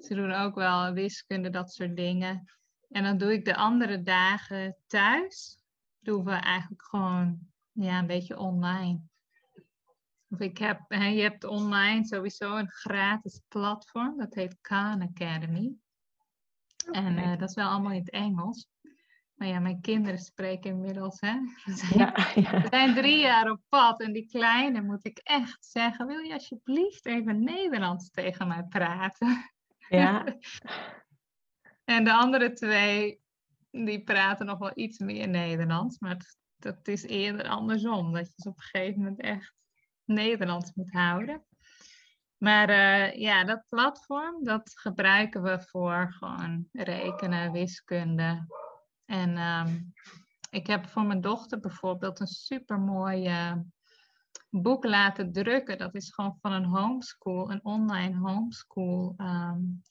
Ze doen ook wel wiskunde, dat soort dingen. En dan doe ik de andere dagen thuis. Doen we eigenlijk gewoon ja, een beetje online. Of ik heb, je hebt online sowieso een gratis platform. Dat heet Khan Academy. En uh, dat is wel allemaal in het Engels. Maar ja, mijn kinderen spreken inmiddels. Hè? We, zijn, ja, ja. we zijn drie jaar op pad. En die kleine moet ik echt zeggen. Wil je alsjeblieft even Nederlands tegen mij praten? Ja. En de andere twee, die praten nog wel iets meer Nederlands. Maar dat is eerder andersom. Dat je ze op een gegeven moment echt Nederlands moet houden. Maar uh, ja, dat platform, dat gebruiken we voor gewoon rekenen, wiskunde. En um, ik heb voor mijn dochter bijvoorbeeld een supermooi boek laten drukken. Dat is gewoon van een homeschool, een online homeschool um,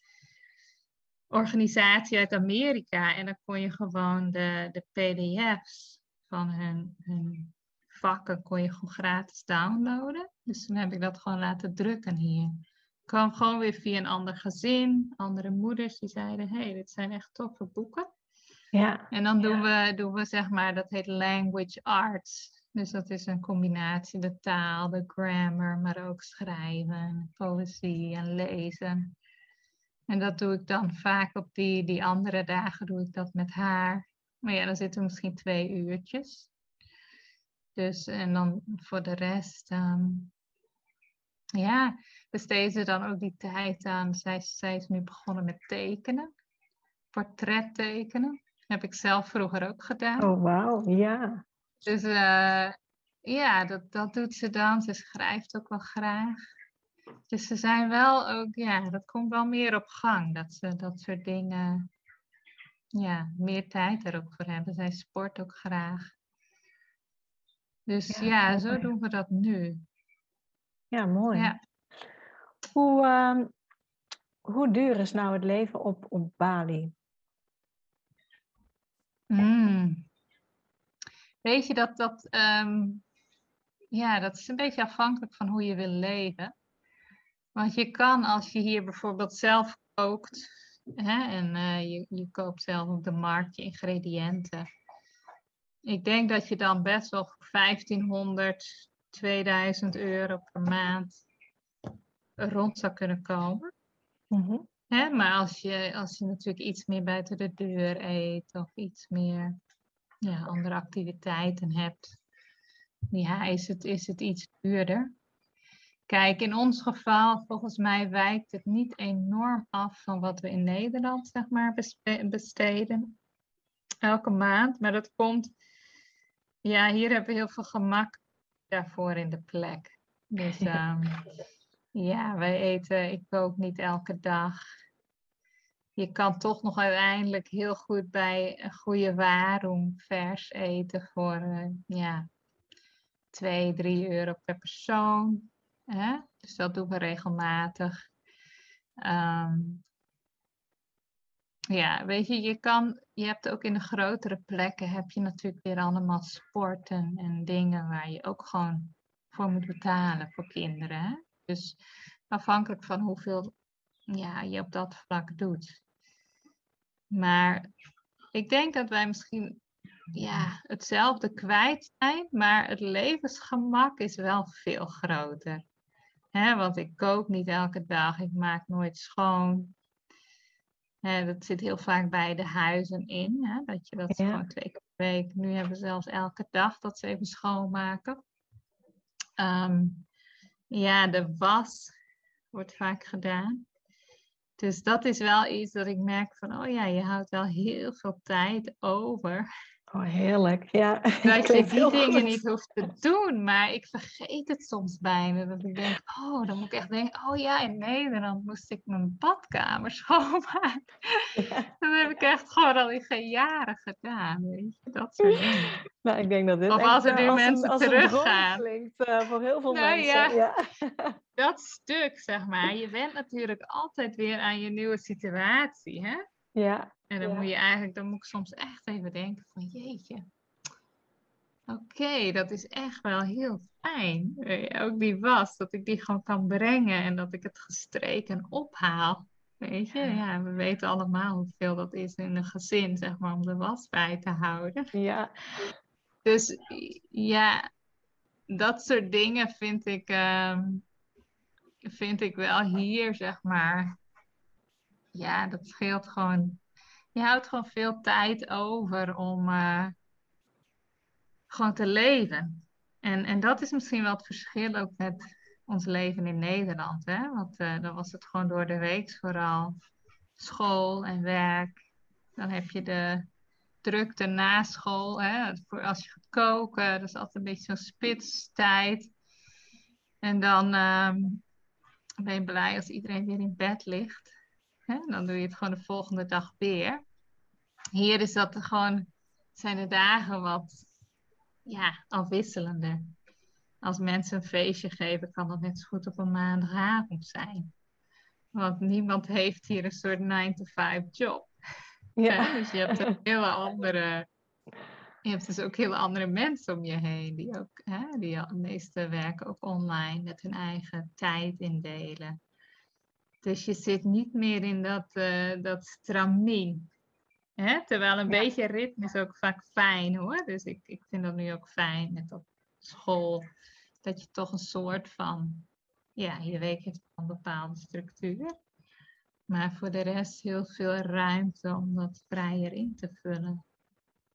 organisatie uit Amerika. En dan kon je gewoon de, de pdf's van hun, hun vakken kon je gewoon gratis downloaden. Dus toen heb ik dat gewoon laten drukken hier. kwam gewoon weer via een ander gezin, andere moeders die zeiden: hey, dit zijn echt toffe boeken. Ja. En dan doen, we, doen we zeg maar, dat heet language arts. Dus dat is een combinatie, de taal, de grammar, maar ook schrijven, poëzie en lezen. En dat doe ik dan vaak op die, die andere dagen doe ik dat met haar. Maar ja, dan zitten we misschien twee uurtjes. Dus en dan voor de rest, ehm, ja, besteed ze dan ook die tijd aan. Zij, zij is nu begonnen met tekenen, portret tekenen. heb ik zelf vroeger ook gedaan. Oh, wauw, ja. Dus uh, ja, dat, dat doet ze dan. Ze schrijft ook wel graag. Dus ze zijn wel ook, ja, dat komt wel meer op gang. Dat ze dat soort dingen, ja, meer tijd er ook voor hebben. Zij sport ook graag. Dus ja, ja zo doen we dat nu. Ja, mooi. Ja. Hoe, uh, hoe duur is nou het leven op, op Bali? Mm. Weet je dat dat, um, ja, dat is een beetje afhankelijk van hoe je wil leven. Want je kan als je hier bijvoorbeeld zelf kookt hè, en uh, je, je koopt zelf op de markt je ingrediënten. Ik denk dat je dan best wel voor 1500, 2000 euro per maand rond zou kunnen komen. Mm Hè, maar als je, als je natuurlijk iets meer buiten de deur eet of iets meer ja, andere activiteiten hebt, ja, is het, is het iets duurder. Kijk, in ons geval, volgens mij wijkt het niet enorm af van wat we in Nederland, zeg maar, besteden. Elke maand. Maar dat komt, ja, hier hebben we heel veel gemak daarvoor in de plek. Dus um, ja, wij eten, ik kook niet elke dag. Je kan toch nog uiteindelijk heel goed bij een goede waarom vers eten voor uh, ja, 2, 3 euro per persoon. Dus dat doen we regelmatig. Um, ja, weet je, je kan, je hebt ook in de grotere plekken heb je natuurlijk weer allemaal sporten en dingen waar je ook gewoon voor moet betalen voor kinderen. Dus afhankelijk van hoeveel ja, je op dat vlak doet. Maar ik denk dat wij misschien ja, hetzelfde kwijt zijn, maar het levensgemak is wel veel groter. Want ik kook niet elke dag, ik maak nooit schoon. Dat zit heel vaak bij de huizen in, dat je dat gewoon twee keer per week. Nu hebben we zelfs elke dag dat ze even schoonmaken. Um, ja, de was wordt vaak gedaan. Dus dat is wel iets dat ik merk van, oh ja, je houdt wel heel veel tijd over Oh, heerlijk. Ja, dat je die dingen niet hoeft te doen. Maar ik vergeet het soms bijna. Dat ik denk, oh, dan moet ik echt denken, oh ja, in Nederland moest ik mijn badkamer schoonmaken. Dat heb ik echt gewoon al in jaren gedaan. Weet je, dat soort dingen. Nou, ik denk dat dit of als er nu mensen een, teruggaan. klinkt uh, voor heel veel nou, mensen. Ja, ja. dat stuk, zeg maar. Je bent natuurlijk altijd weer aan je nieuwe situatie, hè? Ja. En dan moet je eigenlijk, dan moet ik soms echt even denken van jeetje. Oké, dat is echt wel heel fijn. Eh, ook die was, dat ik die gewoon kan brengen en dat ik het gestreken ophaal. Weet je, ja, we weten allemaal hoeveel dat is in een gezin, zeg maar, om de was bij te houden. Ja. Dus ja, dat soort dingen vind ik, uh, vind ik wel hier, zeg maar, ja, dat scheelt gewoon. Je houdt gewoon veel tijd over om uh, gewoon te leven. En, en dat is misschien wel het verschil ook met ons leven in Nederland. Hè? Want uh, dan was het gewoon door de week vooral school en werk. Dan heb je de drukte na school. Hè? Als je gaat koken, dat is altijd een beetje zo'n spitstijd. En dan uh, ben je blij als iedereen weer in bed ligt. Hè? Dan doe je het gewoon de volgende dag weer. Hier is dat gewoon, zijn de dagen wat ja, afwisselender. Als mensen een feestje geven, kan dat net zo goed op een maandagavond zijn. Want niemand heeft hier een soort 9-to-5 job. Ja. Dus je hebt een hele andere. Je hebt dus ook hele andere mensen om je heen. Die ook, hè, die de meeste werken ook online met hun eigen tijd indelen. Dus je zit niet meer in dat, uh, dat stramien. Hè? Terwijl een beetje ritme is ook vaak fijn hoor. Dus ik, ik vind dat nu ook fijn met op school. Dat je toch een soort van, ja, je week heeft een bepaalde structuur. Maar voor de rest heel veel ruimte om dat vrijer in te vullen.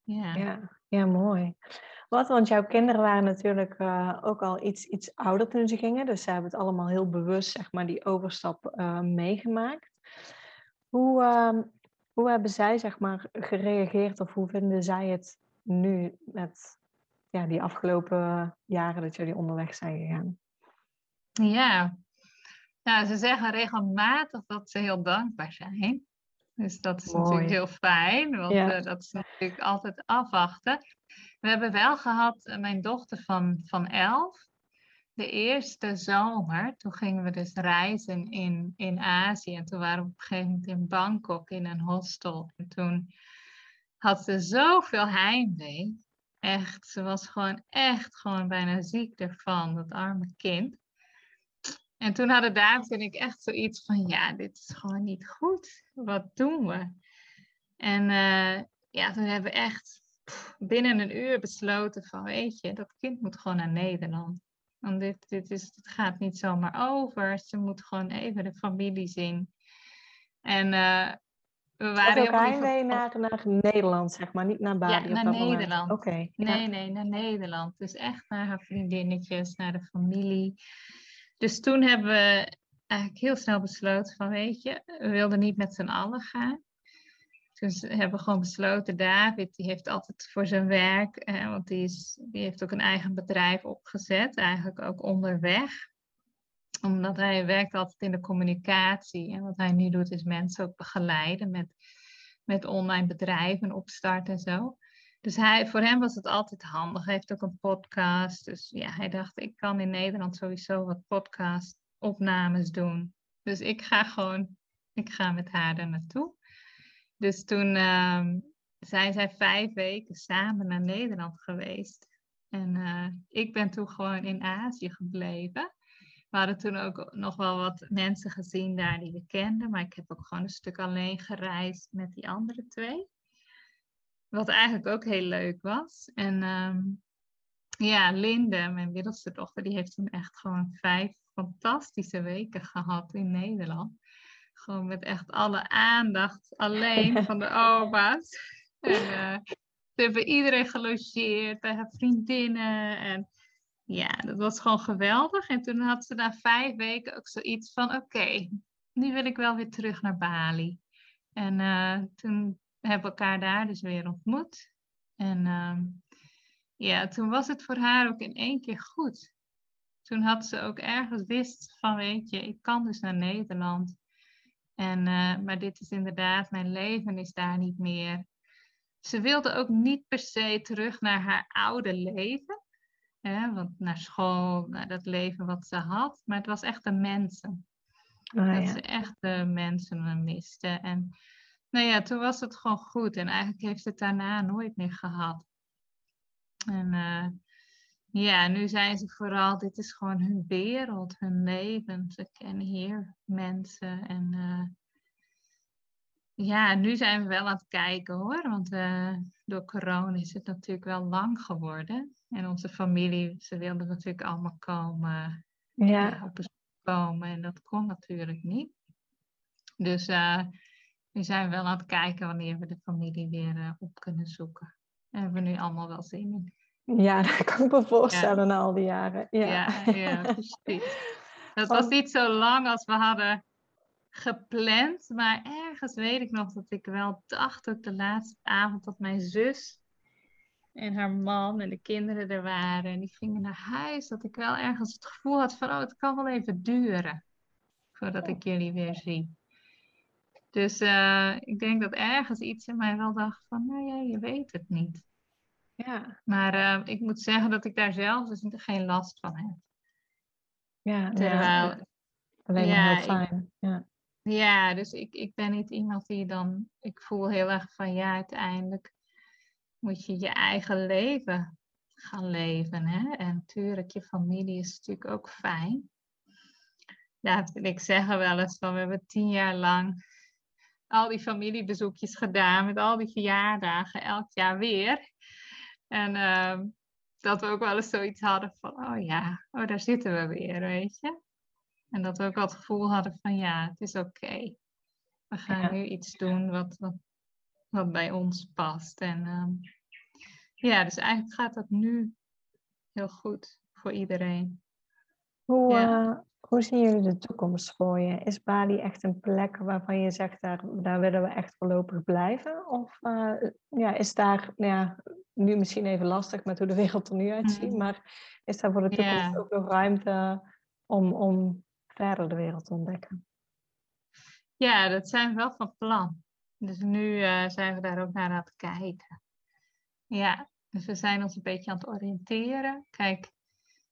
Ja, ja, ja mooi. Want jouw kinderen waren natuurlijk uh, ook al iets, iets ouder toen ze gingen. Dus ze hebben het allemaal heel bewust, zeg maar, die overstap uh, meegemaakt. Hoe, uh, hoe hebben zij, zeg maar, gereageerd of hoe vinden zij het nu met ja, die afgelopen jaren dat jullie onderweg zijn gegaan? Ja, ja ze zeggen regelmatig dat ze heel dankbaar zijn. Dus dat is natuurlijk heel fijn, want ja. dat is natuurlijk altijd afwachten. We hebben wel gehad, eh, mijn dochter van, van elf, de eerste zomer, toen gingen we dus reizen in, in Azië. En toen waren we op een gegeven moment in Bangkok in een hostel. En toen had ze zoveel heimwee. Echt, ze was gewoon echt gewoon bijna ziek ervan, dat arme kind. En toen hadden David en ik echt zoiets van, ja, dit is gewoon niet goed. Wat doen we? En uh, ja, toen hebben we echt binnen een uur besloten van, weet je, dat kind moet gewoon naar Nederland. Want dit, dit, is, dit gaat niet zomaar over. Ze moet gewoon even de familie zien. En uh, we waren ook heimwee naar, naar Nederland, zeg maar, niet naar Bali. Ja, naar Nederland. Oké. nee, nee, naar Nederland. Dus echt naar haar vriendinnetjes, naar de familie. Dus toen hebben we eigenlijk heel snel besloten van, weet je, we wilden niet met z'n allen gaan. Dus we hebben gewoon besloten, David, die heeft altijd voor zijn werk, eh, want die, is, die heeft ook een eigen bedrijf opgezet, eigenlijk ook onderweg. Omdat hij werkt altijd in de communicatie. En wat hij nu doet, is mensen ook begeleiden met, met online bedrijven opstarten en zo. Dus hij, voor hem was het altijd handig. Hij heeft ook een podcast. Dus ja, hij dacht, ik kan in Nederland sowieso wat podcast opnames doen. Dus ik ga gewoon, ik ga met haar er naartoe. Dus toen uh, zijn zij vijf weken samen naar Nederland geweest. En uh, ik ben toen gewoon in Azië gebleven. We hadden toen ook nog wel wat mensen gezien daar die we kenden. Maar ik heb ook gewoon een stuk alleen gereisd met die andere twee. Wat eigenlijk ook heel leuk was. En um, ja, Linde, mijn middelste dochter, die heeft toen echt gewoon vijf fantastische weken gehad in Nederland. Gewoon met echt alle aandacht alleen van de opa's. En uh, ze hebben iedereen gelogeerd, bij haar vriendinnen. En ja, dat was gewoon geweldig. En toen had ze na vijf weken ook zoiets van: oké, nu wil ik wel weer terug naar Bali. En uh, toen hebben elkaar daar dus weer ontmoet. En uh, ja, toen was het voor haar ook in één keer goed. Toen had ze ook ergens wist van, weet je, ik kan dus naar Nederland. En, uh, maar dit is inderdaad, mijn leven is daar niet meer. Ze wilde ook niet per se terug naar haar oude leven. Hè, want naar school, naar dat leven wat ze had. Maar het was echt de mensen. Oh, dat ze echt de mensen miste. En nou ja, toen was het gewoon goed. En eigenlijk heeft het daarna nooit meer gehad. En uh, ja, nu zijn ze vooral, dit is gewoon hun wereld, hun leven. Ze kennen hier mensen. En uh, ja, nu zijn we wel aan het kijken hoor. Want uh, door corona is het natuurlijk wel lang geworden. En onze familie, ze wilden natuurlijk allemaal komen. Ja. op bezoek komen. En dat kon natuurlijk niet. Dus we zijn wel aan het kijken wanneer we de familie weer uh, op kunnen zoeken. Daar hebben we nu allemaal wel zin in. Ja, dat kan ik me voorstellen na al die jaren. Ja, ja, ja precies. Dat was niet zo lang als we hadden gepland. Maar ergens weet ik nog dat ik wel dacht, ook de laatste avond, dat mijn zus en haar man en de kinderen er waren. En die gingen naar huis. Dat ik wel ergens het gevoel had van, oh, het kan wel even duren. Voordat ik jullie weer zie. Dus uh, ik denk dat ergens iets in mij wel dacht van, nou ja, je weet het niet. Ja. Maar uh, ik moet zeggen dat ik daar zelf dus geen last van heb. Ja, Terwijl, ja. alleen ja, heel fijn. Ja. ja, dus ik, ik ben niet iemand die dan, ik voel heel erg van, ja, uiteindelijk moet je je eigen leven gaan leven. Hè? En natuurlijk, je familie is natuurlijk ook fijn. David en ik zeggen wel eens van we hebben tien jaar lang al die familiebezoekjes gedaan met al die verjaardagen elk jaar weer. En ehm, dat we ook wel eens zoiets hadden van, oh ja, oh daar zitten we weer, weet je. En dat we ook wel het gevoel hadden van, ja, het is oké. We gaan nu iets doen wat, wat, wat, bij ons past. En ehm, ja, dus eigenlijk gaat dat nu heel goed voor iedereen. Hoe, uh, hoe zien jullie de toekomst voor je? Is Bali echt een plek waarvan je zegt, daar, daar willen we echt voorlopig blijven? Of uh, ja, is daar, nou ja, nu misschien even lastig met hoe de wereld er nu uitziet, mm. maar is daar voor de toekomst ook nog ruimte om, om verder de wereld te ontdekken? Ja, dat zijn we wel van plan. Dus nu uh, zijn we daar ook naar aan het kijken. Ja, dus we zijn ons een beetje aan het oriënteren. Kijk,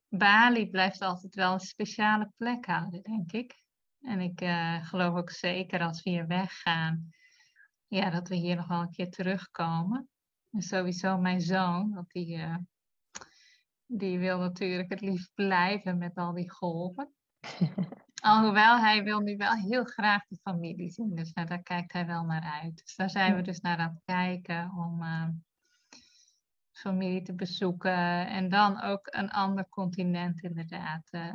Bali blijft altijd wel een speciale plek houden, denk ik. En ik uh, geloof ook zeker als we hier weggaan, ja, dat we hier nog wel een keer terugkomen. En sowieso mijn zoon, want die, uh, die wil natuurlijk het liefst blijven met al die golven. Alhoewel hij wil nu wel heel graag de familie zien, dus nou, daar kijkt hij wel naar uit. Dus daar zijn we dus naar aan het kijken om uh, familie te bezoeken en dan ook een ander continent inderdaad uh,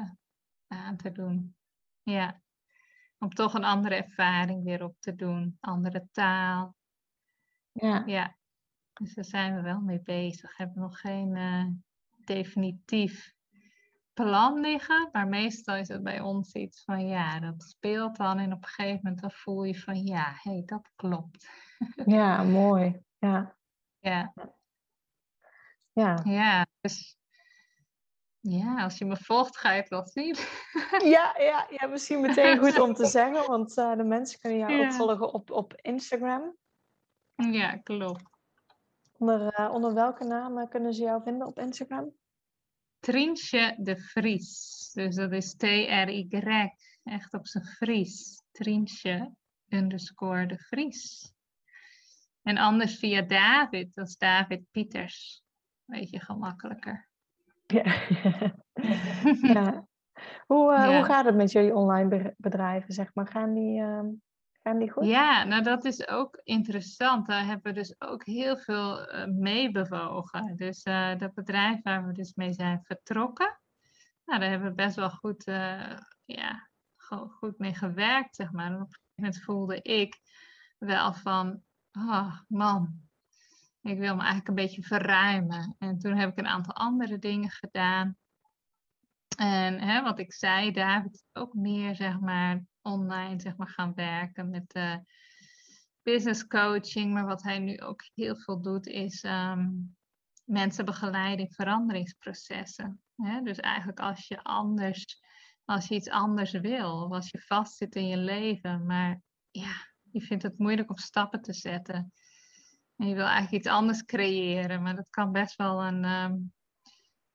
aan te doen. Ja, om toch een andere ervaring weer op te doen, andere taal. Ja. ja. Dus daar zijn we wel mee bezig. We hebben nog geen uh, definitief plan liggen, maar meestal is het bij ons iets van ja, dat speelt dan en op een gegeven moment dan voel je van ja, hé, hey, dat klopt. Ja, mooi. Ja. Ja. Ja. Ja, dus ja, als je me volgt, ga je het wel zien. Ja, ja, ja misschien meteen goed om te zeggen, want uh, de mensen kunnen jou ja. ook volgen op, op Instagram. Ja, klopt. Onder, uh, onder welke naam kunnen ze jou vinden op Instagram? Trientje de Vries. Dus dat is T-R-Y, echt op zijn Fries. Trientje underscore de Vries. En anders via David, dat is David Pieters. Beetje gemakkelijker. Ja. ja. Hoe, uh, ja. hoe gaat het met jullie online bedrijven, zeg maar? Gaan die, uh, gaan die goed? Ja, nou dat is ook interessant. Daar hebben we dus ook heel veel uh, mee bewogen. Dus dat bedrijf waar we dus mee zijn vertrokken, nou, daar hebben we best wel goed, ja, goed mee gewerkt, zeg maar. En op een gegeven moment voelde ik wel van, oh man, ik wil me eigenlijk een beetje verruimen. En toen heb ik een aantal andere dingen gedaan. En hè, wat ik zei, David ook meer zeg maar online zeg maar, gaan werken met uh, business coaching. Maar wat hij nu ook heel veel doet, is um, mensen begeleiden in veranderingsprocessen. Hè? Dus eigenlijk als je anders, als je iets anders wil, of als je vastzit in je leven, maar ja, je vindt het moeilijk om stappen te zetten en je wil eigenlijk iets anders creëren, maar dat kan best wel een, um,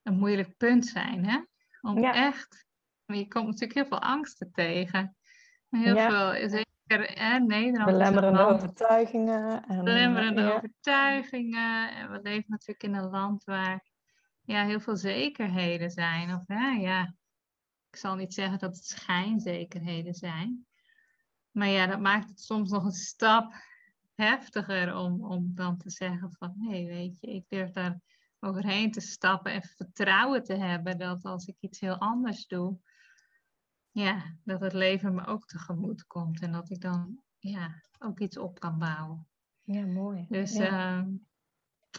een moeilijk punt zijn, hè? Om echt, je komt natuurlijk heel veel angsten tegen. Heel veel, zeker hè, Nederland. Belemmerende overtuigingen. En, belemmerende ja. overtuigingen. En we leven natuurlijk in een land waar ja, heel veel zekerheden zijn. Of hè, ja, ik zal niet zeggen dat het schijnzekerheden zijn. Maar ja, dat maakt het soms nog een stap heftiger om, om dan te zeggen van hé, weet je, ik durf daar overheen te stappen en vertrouwen te hebben dat als ik iets heel anders doe, ja, dat het leven me ook tegemoet komt en dat ik dan ja, ook iets op kan bouwen. Ja, mooi. Dus ehm,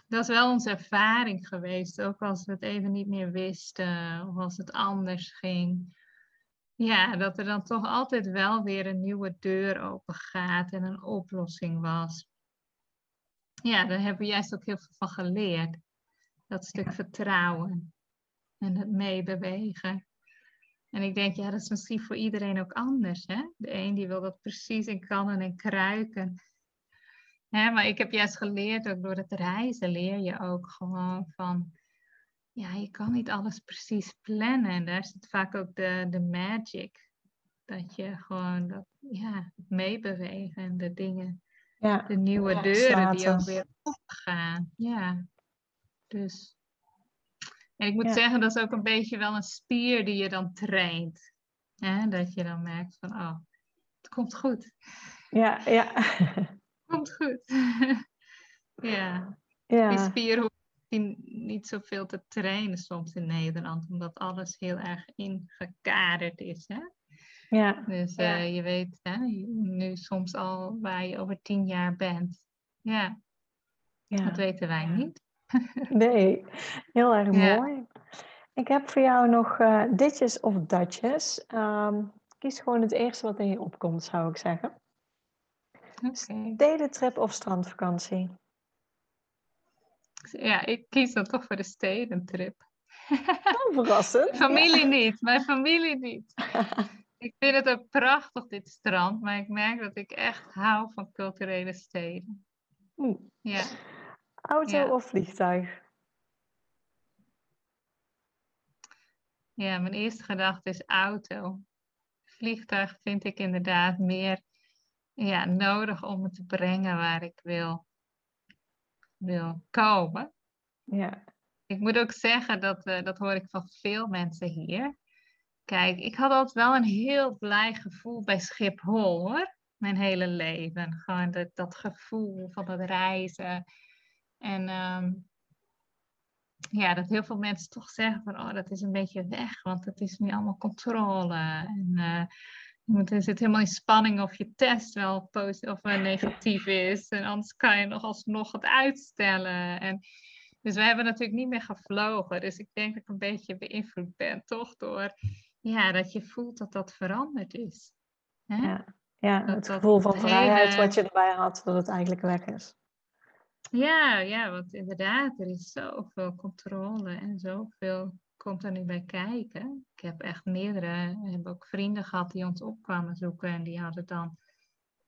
dat is wel onze ervaring geweest, ook als we het even niet meer wisten of als het anders ging. Ja, dat er dan toch altijd wel weer een nieuwe deur open gaat en een oplossing was. Ja, daar hebben we juist ook heel veel van geleerd. Dat stuk vertrouwen en het meebewegen. En ik denk, ja, dat is misschien voor iedereen ook anders. Hè? De een die wil dat precies in kannen en kruiken. Hè, maar ik heb juist geleerd, ook door het reizen leer je ook gewoon van ja, je kan niet alles precies plannen. En daar zit vaak ook de, de magic. Dat je gewoon dat, ja, meebewegen en de dingen, ja. de nieuwe deuren die ook weer opgaan. Ja, dus. En ik moet zeggen, dat is ook een beetje wel een spier die je dan traint. Hè? Dat je dan merkt van, oh, het komt goed. Ja, ja. komt goed. ja. ja. Die spier hoeft niet zoveel te trainen soms in Nederland, omdat alles heel erg ingekaderd is. Hè? Ja. Dus Ja. eh, je weet hè, nu soms al waar je over tien jaar bent. Ja, ja. dat weten wij niet. Nee, heel erg Ja. mooi. Ik heb voor jou nog eh, ditjes of datjes. Ehm, kies gewoon het eerste wat in je opkomt, zou ik zeggen. Oké. Stedentrip of strandvakantie? Ja, ik kies dan toch voor de stedentrip. Oh, verrassend. Familie niet, mijn familie niet. Ik vind het ook prachtig, dit strand, maar ik merk dat ik echt hou van culturele steden. Oeh. Ja, Auto Ja. of vliegtuig? ja mijn eerste gedachte is auto. Vliegtuig vind ik inderdaad meer ja, nodig om me te brengen waar ik wil, wil komen. Ja. Ik moet ook zeggen, dat, eh, dat hoor ik van veel mensen hier. Kijk, ik had altijd wel een heel blij gevoel bij Schiphol hoor. Mijn hele leven. Gewoon dat, dat gevoel van het reizen. En ehm, ja, dat heel veel mensen toch zeggen van, oh, dat is een beetje weg, want het is nu allemaal controle. En eh, moet, er zit helemaal in spanning of je test wel positief of eh, negatief is. En anders kan je nog alsnog het uitstellen. En, dus we hebben natuurlijk niet meer gevlogen. Dus ik denk dat ik een beetje beïnvloed ben, toch? Door ja, dat je voelt dat dat veranderd is. Hè? Ja. Ja, Dat- het gevoel van vrijheid hele- wat je erbij had, dat het eigenlijk weg is. Ja, ja, want inderdaad, er is zoveel controle en zoveel komt er nu bij kijken. Ik heb echt meerdere, hebben ook vrienden gehad die ons op kwamen zoeken en die hadden dan,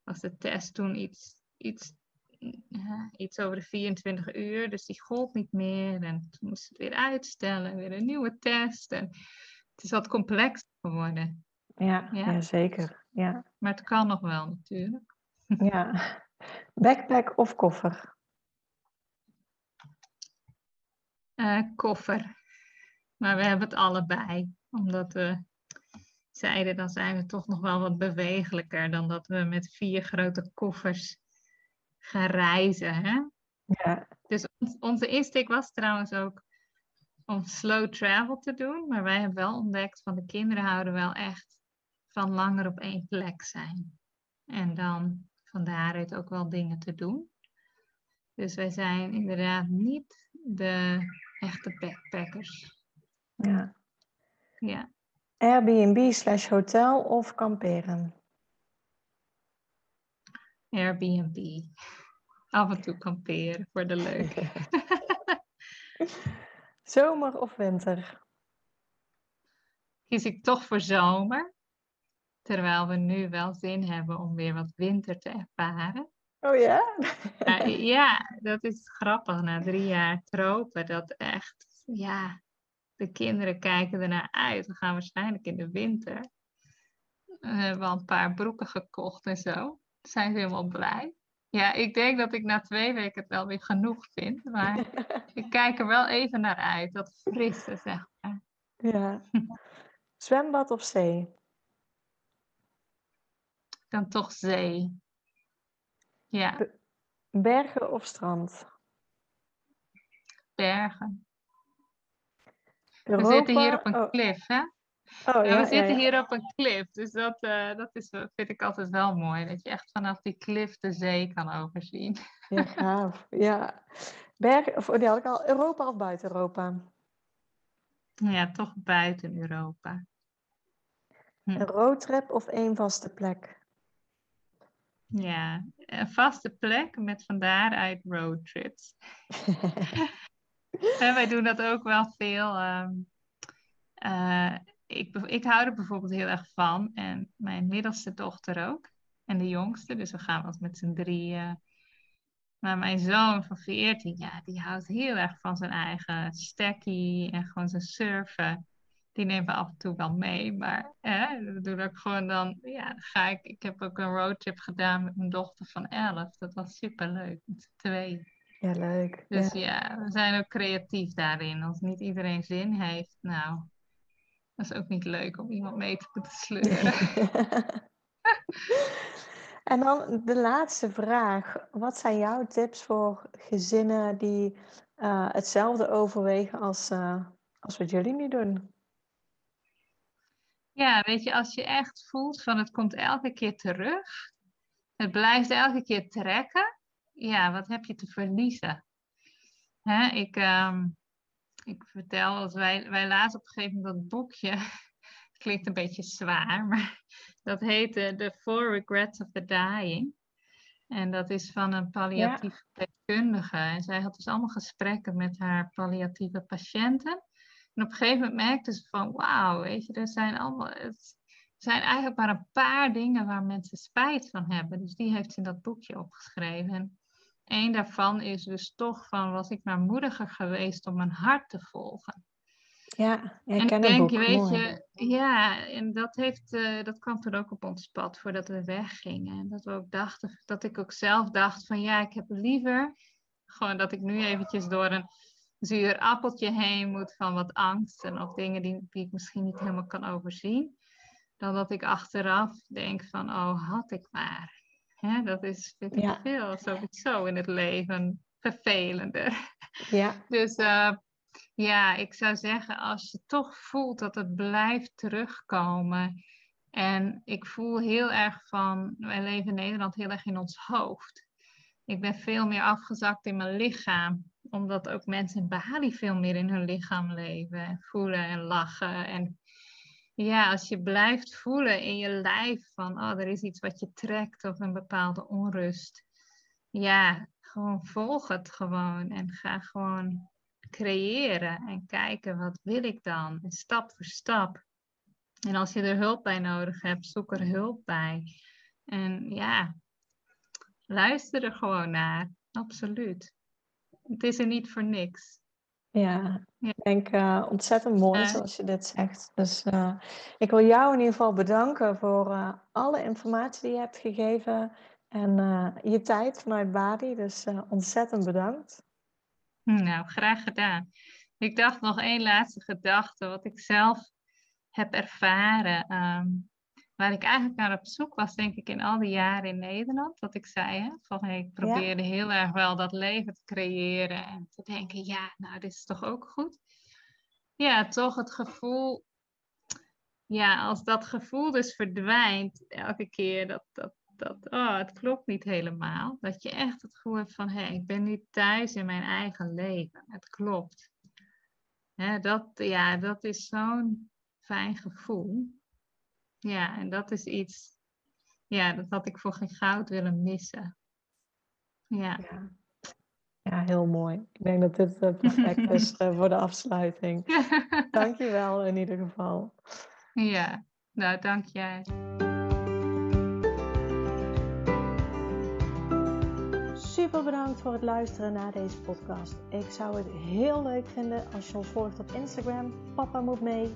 was de test toen iets, iets, ja, iets over de 24 uur, dus die gold niet meer en toen moesten we het weer uitstellen, weer een nieuwe test en het is wat complex geworden, Ja, Ja. ja. zeker. Ja. maar het kan nog wel natuurlijk. ja. Backpack of koffer? Eh, koffer. Maar we hebben het allebei. Omdat we zeiden, dan zijn we toch nog wel wat bewegelijker dan dat we met vier grote koffers gaan reizen. Hè? Ja. Dus ons- onze insteek was trouwens ook om slow travel te doen. Maar wij hebben wel ontdekt van de kinderen houden wel echt van langer op één plek zijn. En dan van daaruit ook wel dingen te doen. Dus wij zijn inderdaad niet de echte backpackers. Ja. Ja, Airbnb slash hotel of kamperen? Airbnb. Af en toe kamperen voor de leuk. Zomer of winter? Kies ik toch voor zomer. Terwijl we nu wel zin hebben om weer wat winter te ervaren. Oh ja? Ja, ja, dat is grappig na drie jaar tropen. Dat echt, ja, de kinderen kijken ernaar uit. We gaan waarschijnlijk in de winter. We hebben al een paar broeken gekocht en zo. Zijn ze helemaal blij. Ja, ik denk dat ik na twee weken het wel weer genoeg vind. Maar ik kijk er wel even naar uit. Dat frisse, zeg maar. Ja. Zwembad of zee? Dan toch zee. Ja, Bergen of strand? bergen. We zitten hier op een oh, klif, hè? oh, Ja, we zitten hier op een klif, dus dat, eh, dat is, vind ik altijd wel mooi. Dat je echt vanaf die klif de zee kan overzien. Ja, gaaf. Ja. Bergen, of, oh, die had ik al. Europa of buiten Europa? Ja, toch buiten Europa. Hm. Een roadtrip of één vaste plek? Ja, een vaste plek met van daaruit roadtrips. Wij doen dat ook wel veel. ehm, eh, ik, ik hou er bijvoorbeeld heel erg van. En mijn middelste dochter ook. En de jongste. Dus we gaan eens met z'n drieën. Maar mijn zoon van 14, ja, die houdt heel erg van zijn eigen stekkie en gewoon zijn surfen. Die nemen we af en toe wel mee. Maar we doen ook gewoon dan, ja, ga ik. Ik heb ook een roadtrip gedaan met mijn dochter van 11. Dat was super leuk, met z'n tweeën. Ja, leuk. Dus Ja. ja, we zijn ook creatief daarin. Als niet iedereen zin heeft, nou, Dat is ook niet leuk om iemand mee te moeten sleuren. en dan de laatste vraag. Wat zijn jouw tips voor gezinnen die uh, hetzelfde overwegen als, uh, als wat jullie nu doen? Ja, weet je, als je echt voelt van het komt elke keer terug, het blijft elke keer trekken, ja, wat heb je te verliezen? Hè, ik, um, ik vertel, als wij, wij lazen op een gegeven moment dat boekje, het klinkt een beetje zwaar, maar dat heette The Four Regrets of the Dying. En dat is van een palliatieve deskundige. En zij had dus allemaal gesprekken met haar palliatieve patiënten. En op een gegeven moment merkte ze van, wauw, weet je, er zijn allemaal, het zijn eigenlijk maar een paar dingen waar mensen spijt van hebben. Dus die heeft ze in dat boekje opgeschreven. En een daarvan is dus toch van, was ik maar moediger geweest om mijn hart te volgen. Ja, en ik denk, je weet je, ja, en dat, heeft, uh, dat kwam toen ook op ons pad voordat we weggingen. En dat we ook dachten, dat ik ook zelf dacht van ja, ik heb liever gewoon dat ik nu eventjes door een zuur appeltje heen moet van wat angsten of dingen die, die ik misschien niet helemaal kan overzien. Dan dat ik achteraf denk van, oh, had ik maar. Hè, dat is, weet ik ja. veel, sowieso in het leven vervelender. Ja. Dus uh, ja, ik zou zeggen, als je toch voelt dat het blijft terugkomen. En ik voel heel erg van, wij leven in Nederland heel erg in ons hoofd. Ik ben veel meer afgezakt in mijn lichaam, omdat ook mensen in Bali veel meer in hun lichaam leven, en voelen en lachen. En ja, als je blijft voelen in je lijf van, oh, er is iets wat je trekt of een bepaalde onrust. Ja, gewoon volg het gewoon en ga gewoon creëren en kijken wat wil ik dan, stap voor stap. En als je er hulp bij nodig hebt, zoek er hulp bij. En ja, luister er gewoon naar, absoluut. Het is er niet voor niks. Ja, ik denk uh, ontzettend mooi zoals je dit zegt. Dus uh, ik wil jou in ieder geval bedanken voor uh, alle informatie die je hebt gegeven en je tijd vanuit Bali. Dus ontzettend bedankt. Nou, graag gedaan. Ik dacht nog één laatste gedachte, wat ik zelf heb ervaren. Um, waar ik eigenlijk naar op zoek was, denk ik, in al die jaren in Nederland. Dat ik zei, hè, van hey, ik probeerde heel erg wel dat leven te creëren. En te denken, ja, nou, dit is toch ook goed. Ja, toch het gevoel. Ja, als dat gevoel dus verdwijnt elke keer dat, dat dat, oh, het klopt niet helemaal. Dat je echt het gevoel hebt van, hé, hey, ik ben niet thuis in mijn eigen leven. Het klopt. Hè, dat, ja, dat is zo'n fijn gevoel. Ja, en dat is iets, ja, dat had ik voor geen goud willen missen. Ja. ja. Ja, heel mooi. Ik denk dat dit uh, perfect is uh, voor de afsluiting. Dankjewel in ieder geval. Ja, nou dank jij. Super bedankt voor het luisteren naar deze podcast. Ik zou het heel leuk vinden als je ons volgt op Instagram. Papa moet mee.